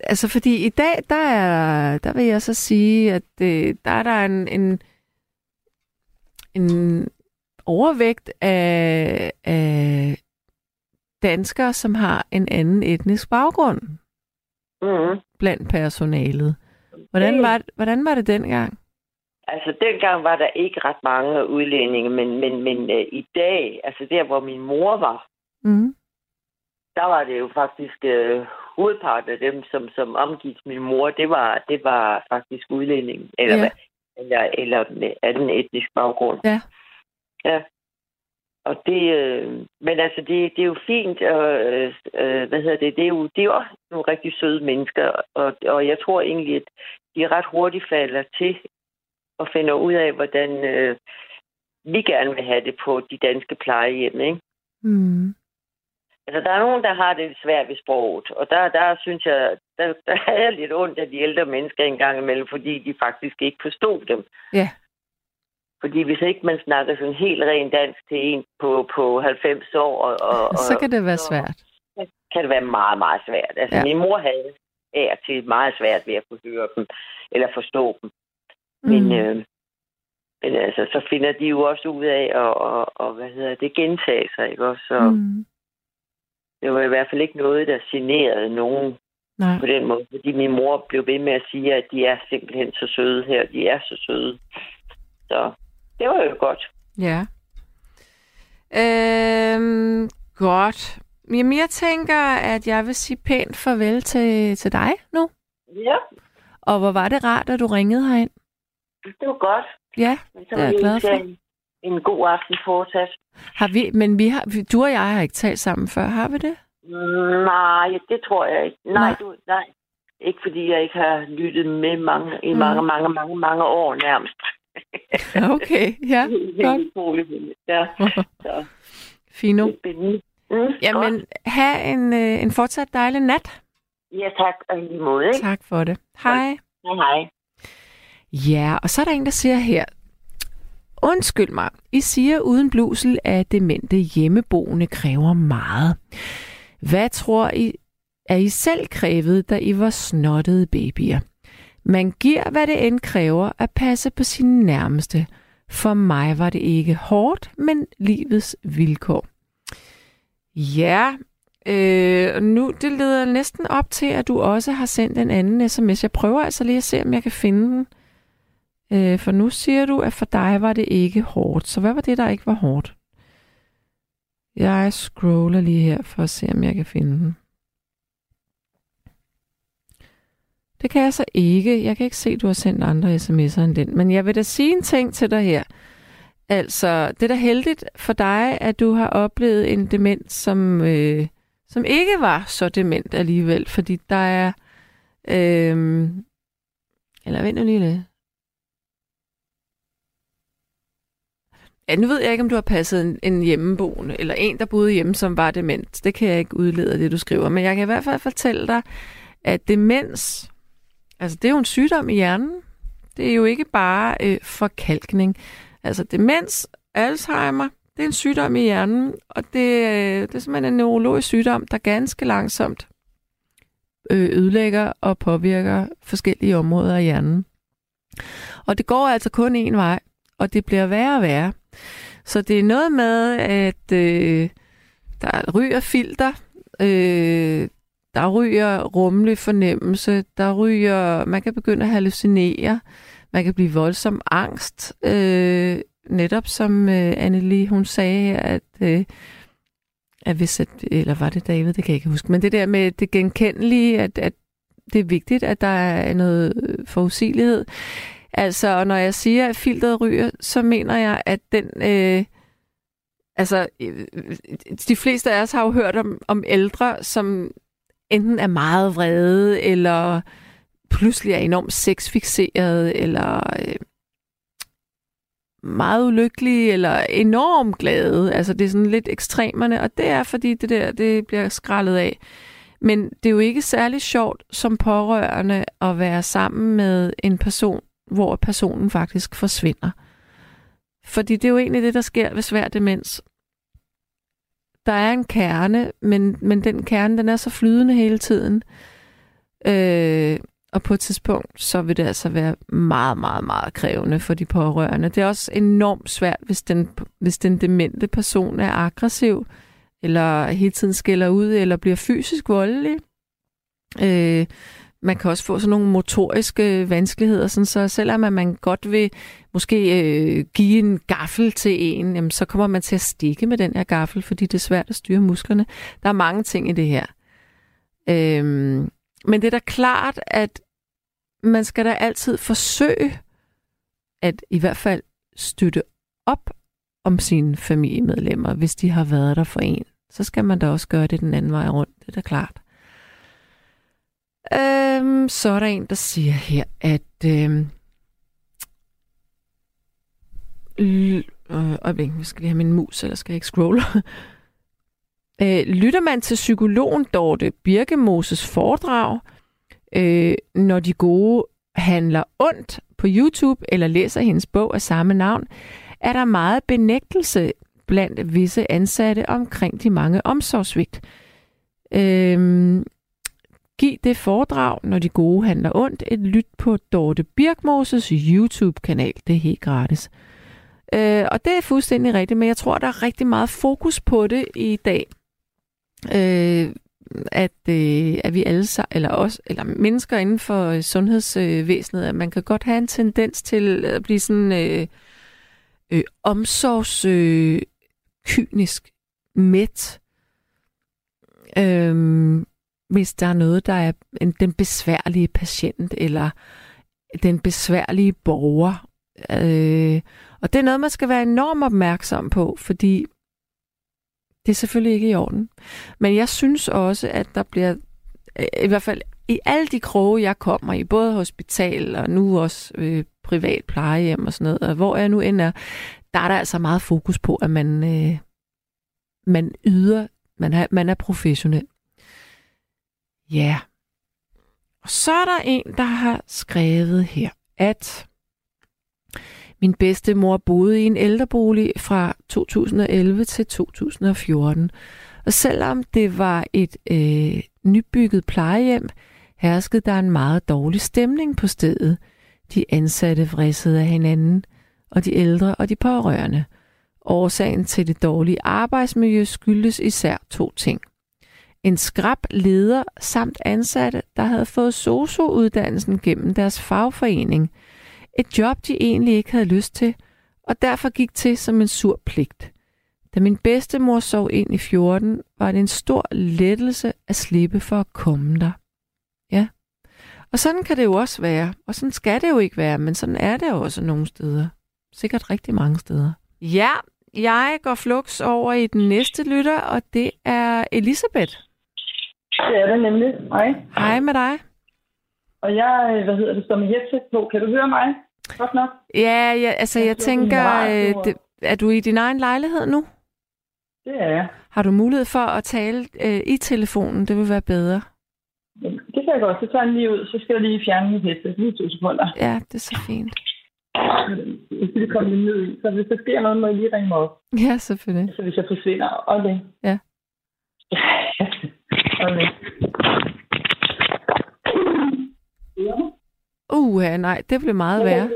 altså fordi i dag, der er, der vil jeg så sige, at det, der er der en, en, en overvægt af, af danskere, som har en anden etnisk baggrund Mm. blandt personalet. Hvordan var, hvordan var det dengang? Altså, dengang var der ikke ret mange udlændinge, men, men, men øh, i dag, altså der, hvor min mor var, Mm. der var det jo faktisk øh, hovedparten af dem, som, som omgik min mor, det var, det var faktisk udlændinge, eller, Ja. Eller, eller med anden etnisk baggrund. Ja. Ja. Og det, øh, men altså, det, det er jo fint, og, øh, hvad hedder det, det er jo, det er jo også nogle rigtig søde mennesker, og, og jeg tror egentlig, at de ret hurtigt falder til og finder ud af, hvordan øh, vi gerne vil have det på de danske plejehjem, ikke? Mm. Altså, der er nogen, der har det svært ved sproget, og der, der synes jeg, der, der havde jeg lidt ondt af de ældre mennesker en gang imellem, fordi de faktisk ikke forstod dem. Ja. Fordi hvis ikke man snakker sådan helt ren dansk til en på, på 90 år, og, og, Så kan det være så svært. kan det være meget, meget svært. Altså, Ja. min mor havde af til meget svært ved at kunne høre dem, eller forstå dem. Men, Mm. mm. øh, men altså, så finder de jo også ud af at, og, og, hvad hedder det, gentage sig, ikke også? Så mm. Det var i hvert fald ikke noget, der generede nogen Nej. på den måde, fordi min mor blev ved med at sige, at de er simpelthen så søde her, de er så søde. Så det var jo godt. Ja. Øhm, godt. Jamen, jeg tænker, at jeg vil sige pænt farvel til, til dig nu. Ja, Og hvor var det rart, at du ringede herind. det var godt. Ja, Men så Det er jeg glad for. En, god aften fortsat. har vi, men vi har, du og jeg har ikke talt sammen før, har vi det? Nej, det tror jeg ikke. Nej, Nej. du, nej. Ikke fordi jeg ikke har lyttet med mange, i Mm. mange, mange, mange, mange år nærmest. Okay, ja, godt. Ja, så Fino. Mm, godt. Jamen, have en, øh, en fortsat dejlig nat. Ja, tak. Og lige måde, ikke? Tak for det. Hej. Hej, hej. Ja, og så er der en, der siger her, Undskyld mig, I siger uden blusel, at demente hjemmeboende kræver meget. Hvad tror I, er I selv krævet, da I var snottede babyer? Man giver, hvad det end kræver at passe på sine nærmeste. For mig var det ikke hårdt, men livets vilkår. Ja, øh, nu det leder næsten op til, at du også har sendt en anden sms. Jeg prøver altså lige at se, om jeg kan finde den. Øh, Øh, for nu siger du, at for dig var det ikke hårdt. Så hvad var det, der ikke var hårdt? Jeg scroller lige her for at se, om jeg kan finde den. Det kan jeg så ikke. Jeg kan ikke se, at du har sendt andre sms'er end den. Men jeg vil da sige en ting til dig her. Altså, det er da heldigt for dig, at du har oplevet en dement, som, øh, som ikke var så dement alligevel, fordi der er... Øh, eller vent nu lige lidt. Ja, nu ved jeg ikke, om du har passet en, en hjemmeboende, eller en, der boede hjemme, som var dement. Det kan jeg ikke udlede af det, du skriver. Men jeg kan i hvert fald fortælle dig, at demens, altså det er jo en sygdom i hjernen. Det er jo ikke bare øh, forkalkning. Altså demens, Alzheimer, det er en sygdom i hjernen, og det, øh, det er simpelthen en neurologisk sygdom, der ganske langsomt øh, ødelægger og påvirker forskellige områder af hjernen. Og det går altså kun en vej, og det bliver værre og værre. Så det er noget med, at øh, der ryger filter, øh, der ryger rummelig fornemmelse, der ryger, man kan begynde at hallucinere, man kan blive voldsom angst, øh, netop som øh, Annelie, hun sagde, at, øh, at hvis, at, eller var det David, det kan jeg ikke huske, men det der med det genkendelige, at, at det er vigtigt, at der er noget øh, forudsigelighed. Altså, når jeg siger, at filteret ryger, så mener jeg, at den... Øh, altså, øh, de fleste af os har jo hørt om, om ældre, som enten er meget vrede, eller pludselig er enormt sexfixeret, eller øh, meget ulykkelige, eller enormt glade. Altså, det er sådan lidt ekstremerne, og det er, fordi det der, det bliver skrællet af. Men det er jo ikke særlig sjovt som pårørende at være sammen med en person, hvor personen faktisk forsvinder. Fordi det er jo egentlig det, der sker ved svær demens. Der er en kerne, men, men den kerne, den er så flydende hele tiden. Øh, og på et tidspunkt, så vil det altså være meget, meget, meget krævende for de pårørende. Det er også enormt svært, hvis den, hvis den demente person er aggressiv, eller hele tiden skælder ud, eller bliver fysisk voldelig. Øh, man kan også få sådan nogle motoriske vanskeligheder, sådan så selvom man godt vil måske øh, give en gaffel til en, jamen, så kommer man til at stikke med den her gaffel, fordi det er svært at styre musklerne. Der er mange ting i det her. Øhm, men det er da klart, at man skal da altid forsøge at i hvert fald støtte op om sine familiemedlemmer, hvis de har været der for en. Så skal man da også gøre det den anden vej rundt, det er da klart. Øhm, så er der en, der siger her, at øhm, øh, øjeblik, jeg skal lige have min mus, eller skal jeg ikke scrolle? øh, lytter man til psykologen Dorte Birkemoses foredrag, øh, når de gode handler ondt på YouTube, eller læser hendes bog af samme navn, er der meget benægtelse blandt visse ansatte omkring de mange omsorgsvigt. Øhm, Giv det foredrag, når de gode handler ondt, et lyt på Dorte Birkmoses YouTube-kanal. Det er helt gratis. Øh, og det er fuldstændig rigtigt, men jeg tror, der er rigtig meget fokus på det i dag. Øh, at, øh, at vi alle eller os, eller mennesker inden for øh, sundhedsvæsenet, at man kan godt have en tendens til at blive sådan øh, øh, omsorgskynisk, øh, mæt. Øh, hvis der er noget, der er en, den besværlige patient eller den besværlige borger. Øh, og det er noget, man skal være enormt opmærksom på, fordi det er selvfølgelig ikke i orden. Men jeg synes også, at der bliver, øh, i hvert fald i alle de kroge, jeg kommer i, både hospital og nu også øh, privat plejehjem og sådan noget, og hvor jeg nu end er, der er der altså meget fokus på, at man, øh, man yder, man har, man er professionel. Ja. Og så er der en, der har skrevet her, at min bedste mor boede i en ældrebolig fra 2011 til 2014. Og selvom det var et øh, nybygget plejehjem, herskede der en meget dårlig stemning på stedet. De ansatte vridsede af hinanden, og de ældre og de pårørende. Årsagen til det dårlige arbejdsmiljø skyldes især to ting – en skrab leder samt ansatte, der havde fået SOSU-uddannelsen gennem deres fagforening. Et job, de egentlig ikke havde lyst til, og derfor gik til som en sur pligt. Da min bedstemor sov ind i 14, var det en stor lettelse at slippe for at komme der. Ja. Og sådan kan det jo også være. Og sådan skal det jo ikke være, men sådan er det jo også nogle steder. Sikkert rigtig mange steder. Ja, jeg går flux over i den næste lytter, og det er Elisabeth. Det er det nemlig. Hej. Hej med dig. Og jeg, hvad hedder det, står med headset på. Kan du høre mig? Godt nok. Ja, ja altså jeg, Jeg tænker, øh, det, er du i din egen lejlighed nu? Det er jeg. Har du mulighed for at tale øh, i telefonen? Det vil være bedre. Jamen, Det kan jeg godt. Så tager jeg lige ud. Så skal jeg lige fjerne mit headset. Lige to sekunder. Ja, det er så fint. Jeg skal lige komme lidt ned i. Så hvis der sker noget, må jeg lige ringe mig op. Ja, selvfølgelig. Så hvis jeg forsvinder. Okay. Ja. okay. Uh, nej, det blev meget værre.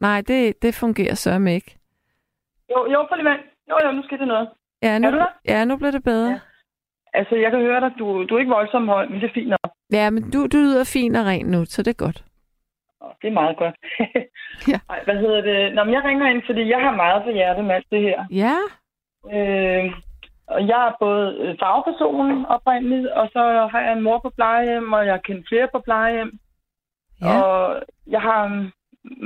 Nej, det, det fungerer sørme ikke. Jo, jo, for lige vent. Jo, jo, nu skal det noget. Ja, nu, Er ja, nu blev det bedre. Ja. Altså, jeg kan høre dig. Du, du er ikke voldsomt høj, men det er fint nok. Ja, men du, du lyder fin og ren nu, så det er godt. Åh, Det er meget godt. Ja. Ej, hvad hedder det? Nå, men jeg ringer ind, fordi jeg har meget på hjertet med alt det her. Ja, Øh, og jeg er både øh, fagperson oprindeligt, og så har jeg en mor på plejehjem, og jeg kendt flere på plejehjem. ja. Og jeg har mm,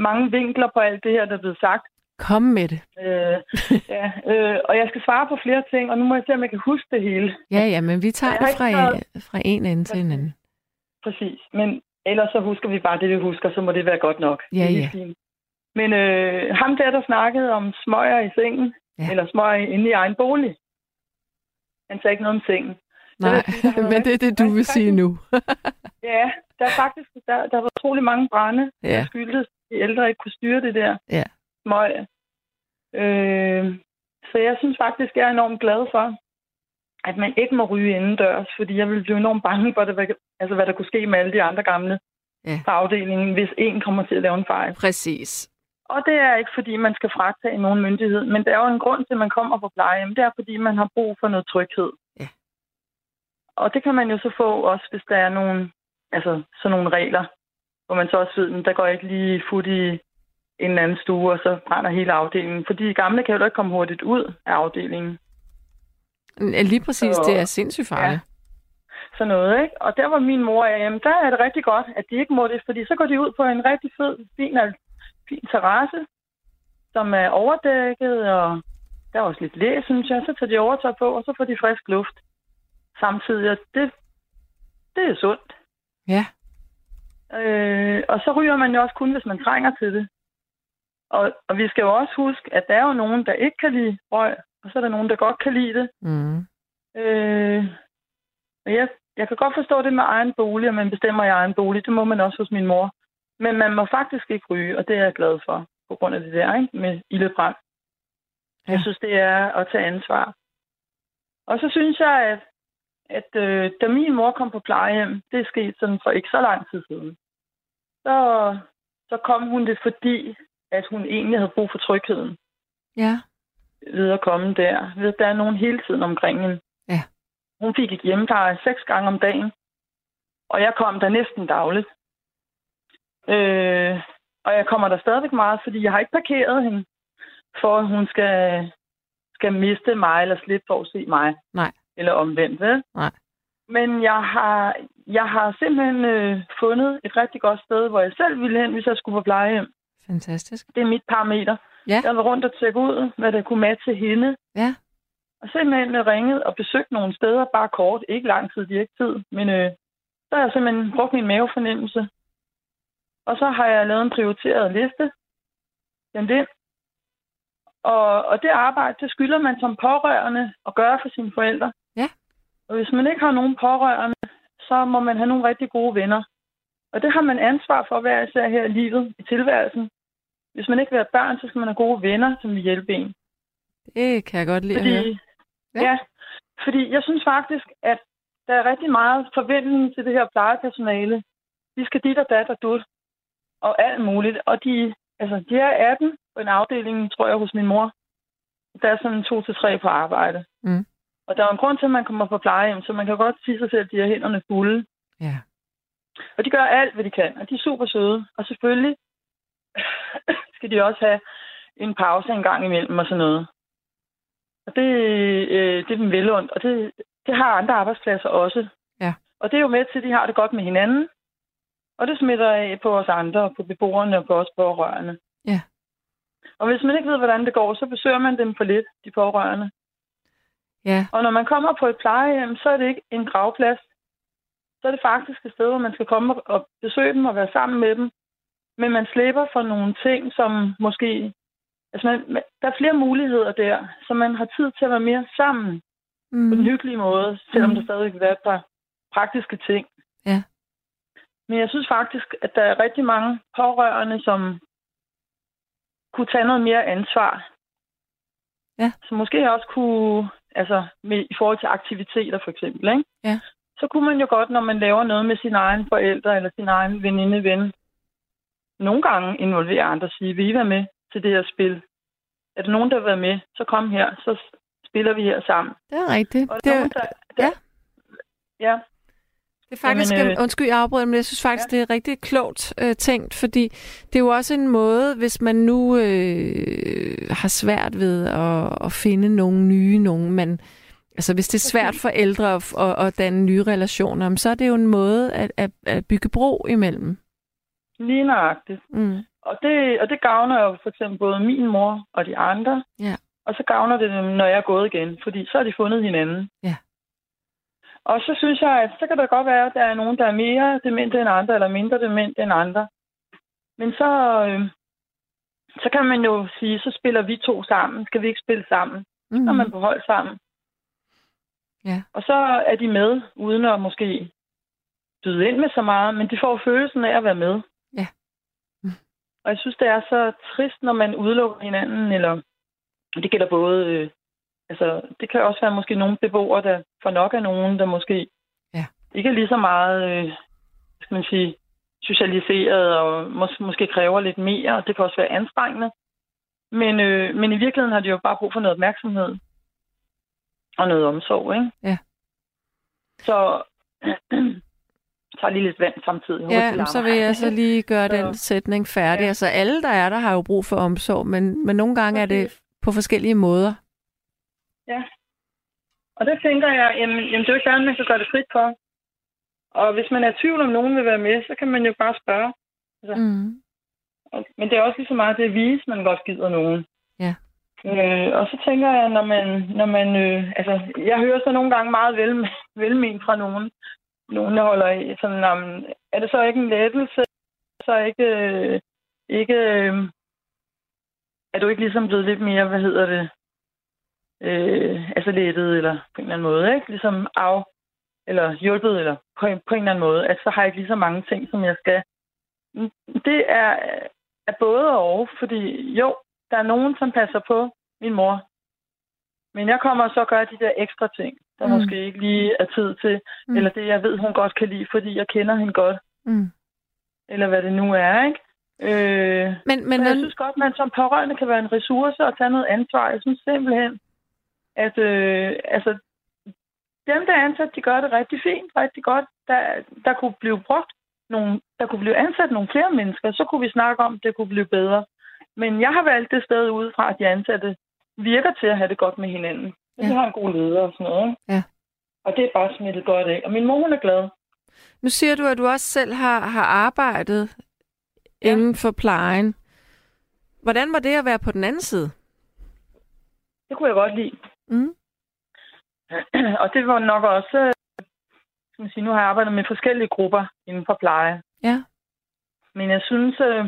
mange vinkler på alt det her, der er blevet sagt. Kom med det. Øh, ja, øh, og jeg skal svare på flere ting, og nu må jeg se, om jeg kan huske det hele. Ja, ja, men vi tager det fra, fra en ende til en anden. Præcis. Men ellers så husker vi bare det, vi husker, så må det være godt nok. Ja, ja. Men øh, ham der, der snakkede om smøger i sengen, ja. eller smøger inde i egen bolig, han sagde ikke noget om sengen. Nej, sige, men det er det, du vil sige nu. Ja, der er faktisk der, der var utrolig mange brænde, Ja. der skyldtes, de ældre ikke kunne styre det der Ja. smøg. Øh, så jeg synes faktisk, jeg er enormt glad for, at man ikke må ryge indendørs, fordi jeg ville blive enormt bange for, det, hvad, altså, hvad der kunne ske med alle de andre gamle Ja. på afdelingen, hvis en kommer til at lave en fejl. Præcis. Og det er ikke, fordi man skal fratage nogen myndighed, men der er jo en grund til, at man kommer på plejehjem. Det er, fordi man har brug for noget tryghed. Ja. Og det kan man jo så få også, hvis der er nogle, altså, sådan nogle regler, hvor man så også ved, at der går ikke lige fut i en eller anden stue, og så brænder hele afdelingen. Fordi de gamle kan jo da ikke komme hurtigt ud af afdelingen. Ja, Lige præcis, Så- det er sindssygt farligt. sådan noget, ikke? Og der var min mor, ja, jamen, der er det rigtig godt, at de ikke må det, fordi så går de ud på en rigtig fed, fin, fin terrasse, som er overdækket, og der er også lidt læ, synes jeg. Så tager de overtøj på, og så får de frisk luft samtidig, og det, det er sundt. Ja. Øh, og så ryger man jo også kun, hvis man trænger til det. Og, og vi skal jo også huske, at der er jo nogen, der ikke kan lide røg, og så er der nogen, der godt kan lide det. Mm. Øh, og jeg, jeg kan godt forstå det med egen bolig, og man bestemmer i egen bolig. Det må man også hos min mor. Men man må faktisk ikke ryge, og det er jeg glad for, på grund af det der ikke? med ildebrand. Ja. Jeg synes, det er at tage ansvar. Og så synes jeg, at, at øh, da min mor kom på plejehjem, det er sket sådan for ikke så lang tid siden, så, så kom hun det, fordi at hun egentlig havde brug for trygheden Ja. ved at komme der. Ved, at der er nogen hele tiden omkring hende. Ja. Hun fik et hjemmepleje seks gange om dagen, og jeg kom der næsten dagligt. Øh, og jeg kommer der stadigvæk meget, fordi jeg har ikke parkeret hende, for at hun skal, skal miste mig eller slippe for at se mig. Nej. Eller omvendt, vel? Nej. Men jeg har, jeg har simpelthen øh, fundet et rigtig godt sted, hvor jeg selv ville hen, hvis jeg skulle på plejehjem. Fantastisk. Det er mit parameter. Ja. Jeg var rundt og tjekke ud, hvad der kunne matche hende. Ja. Og simpelthen ringet og besøgt nogle steder, bare kort. Ikke lang tid, ikke tid. Men øh, så har jeg simpelthen brugt min mavefornemmelse. Og så har jeg lavet en prioriteret liste. Jamen det. Og, og det arbejde, det skylder man som pårørende at gøre for sine forældre. Ja. Og hvis man ikke har nogen pårørende, så må man have nogle rigtig gode venner. Og det har man ansvar for hver især her i livet, i tilværelsen. Hvis man ikke vil have børn, så skal man have gode venner, som vil hjælpe en. Det kan jeg godt lide Fordi, at høre. Ja. ja. ja, fordi jeg synes faktisk, at der er rigtig meget forventning til det her plejepersonale. De skal dit og dat og dut, og alt muligt. Og de, altså, de er 18 på en afdeling, tror jeg, hos min mor. Der er sådan to til tre på arbejde. Mm. Og der er en grund til, at man kommer på plejehjem, så man kan godt sige sig selv, at de har hænderne fulde. Ja. Og de gør alt, hvad de kan, og de er super søde. Og selvfølgelig skal de også have en pause en gang imellem og sådan noget. Og det, øh, det er dem velundt, og det, det har andre arbejdspladser også. Ja. Og det er jo med til, at de har det godt med hinanden. Og det smitter af på os andre, på beboerne og på os pårørende. Ja. Og hvis man ikke ved, hvordan det går, så besøger man dem for lidt, de pårørende. Ja. Og når man kommer på et plejehjem, så er det ikke en gravplads. Så er det faktisk et sted, hvor man skal komme og besøge dem og være sammen med dem. Men man slipper for nogle ting, som måske... Altså, man, der er flere muligheder der, så man har tid til at være mere sammen mm. på den hyggelige måde, selvom mm. der stadig vil være et par praktiske ting. Ja. Men jeg synes faktisk, at der er rigtig mange pårørende, som kunne tage noget mere ansvar. Ja. Så måske også kunne, altså med, i forhold til aktiviteter for eksempel, ikke? Ja. så kunne man jo godt, når man laver noget med sine egne forældre eller sin egen veninde, ven, nogle gange involvere andre og sige, vil I være med til det her spil? Er der nogen, der vil være med, så kom her, så spiller vi her sammen. Det er rigtigt. Og det, nogen, der, der, ja. ja. Det er faktisk, Jamen, øh, undskyld, jeg afbryder, men jeg synes faktisk, ja. det er rigtig klogt øh, tænkt, fordi det er jo også en måde, hvis man nu øh, har svært ved at, at finde nogle nye, nogen man, altså hvis det er svært for ældre at, at, at danne nye relationer, så er det jo en måde at, at, at bygge bro imellem. Lige nøjagtigt. Mm. Og det, og det gavner jo for eksempel både min mor og de andre. Ja. Og så gavner det dem, når jeg er gået igen, fordi så har de fundet hinanden. Ja. Og så synes jeg, at så kan det godt være, at der er nogen, der er mere demente end andre, eller mindre demente end andre. Men så, øh, så kan man jo sige, så spiller vi to sammen. Skal vi ikke spille sammen? Mm. Så er man på hold sammen. Ja. Og så er de med, uden at måske byde ind med så meget, men de får følelsen af at være med. Ja. Mm. Og jeg synes, det er så trist, når man udelukker hinanden, eller det gælder både, øh, altså det kan også være måske nogle beboere, der får nok af nogen, der måske Ja. ikke er lige så meget, øh, skal man sige, socialiseret, og mås- måske kræver lidt mere, og det kan også være anstrengende. Men, øh, men i virkeligheden har de jo bare brug for noget opmærksomhed og noget omsorg, ikke? Ja. Så tager lige lidt vand samtidig. Ja, så vil jeg så lige gøre Så- den sætning færdig. Ja. Altså alle, der er der, har jo brug for omsorg, men, men nogle gange er det på forskellige måder. Og der tænker jeg, jamen, jamen det er jo ikke andet, man kan gøre det frit for. Og hvis man er i tvivl om, nogen vil være med, så kan man jo bare spørge. Mm. Og- Men det er også lige så meget det at vise, man godt gider nogen. Ja. Øh, og så tænker jeg, når man, når man øh, altså, jeg hører så nogle gange meget vel, velment fra nogen, nogen, der holder i, sådan, om, er det så ikke en lettelse? Så ikke, øh, ikke, øh, er du ikke ligesom blevet lidt mere, hvad hedder det, øh, altså lettet, eller på en eller anden måde, ikke? Ligesom af, eller hjulpet, eller på en, på en eller anden måde, at så har jeg ikke lige så mange ting, som jeg skal. Det er, er både og, fordi jo, der er nogen, som passer på min mor. Men jeg kommer så og gør de der ekstra ting, der Mm. måske ikke lige er tid til, Mm. eller det, jeg ved, hun godt kan lide, fordi jeg kender hende godt, Mm. eller hvad det nu er, ikke? Øh, Men, men men jeg synes godt, man som pårørende kan være en ressource og tage noget ansvar. Jeg synes simpelthen, at øh, altså, dem, der er ansat, de gør det rigtig fint, rigtig godt. Der, der kunne blive brugt nogle, der kunne blive ansat nogle flere mennesker, så kunne vi snakke om, at det kunne blive bedre. Men jeg har valgt det sted ud fra, at de ansatte virker til at have det godt med hinanden. Ja. De har en god leder og sådan noget. Ja. Og det er bare smittet godt af. Og min mor, hun er glad. nu siger du, at du også selv har, har arbejdet. Ja. inden for plejen. Hvordan var det at være på den anden side? Det kunne jeg godt lide. Mm. og det var nok også, skal man sige, nu har jeg arbejdet med forskellige grupper inden for pleje. Ja. Men jeg synes, øh,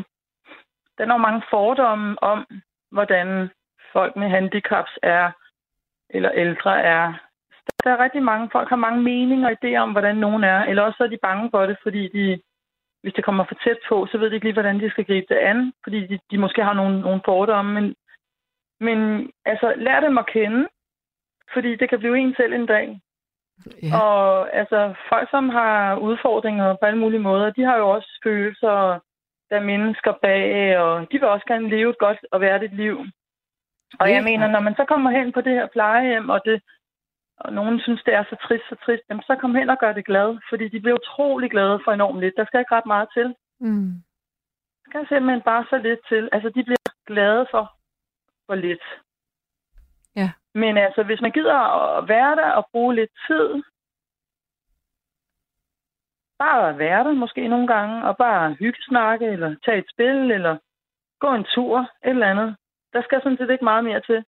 der er mange fordomme om, hvordan folk med handicaps er, eller ældre er. Der er rigtig mange, folk har mange meninger og idéer om, hvordan nogen er, eller også så er de bange for det, fordi de, hvis det kommer for tæt på, så ved de ikke lige, hvordan de skal gribe det an, fordi de, de måske har nogle, nogle fordomme. Men, men altså, lær dem at kende, fordi det kan blive en selv en dag. Ja. Og altså, folk, som har udfordringer på alle mulige måder, de har jo også følelser, der er mennesker bag, og de vil også gerne leve et godt og værdigt liv. Og jeg mener, når man så kommer hen på det her plejehjem, og, det, og nogen synes, det er så trist, så trist, jamen, så kom hen og gør det glad, fordi de bliver utrolig glade for enormt lidt. Der skal ikke ret meget til. Mm. Der skal simpelthen bare så lidt til. Altså, de bliver glade for, for lidt. Men altså, hvis man gider at være der og bruge lidt tid, bare at være der måske nogle gange, og bare hyggesnakke, eller tage et spil, eller gå en tur, et eller andet. Der skal sådan set ikke meget mere til.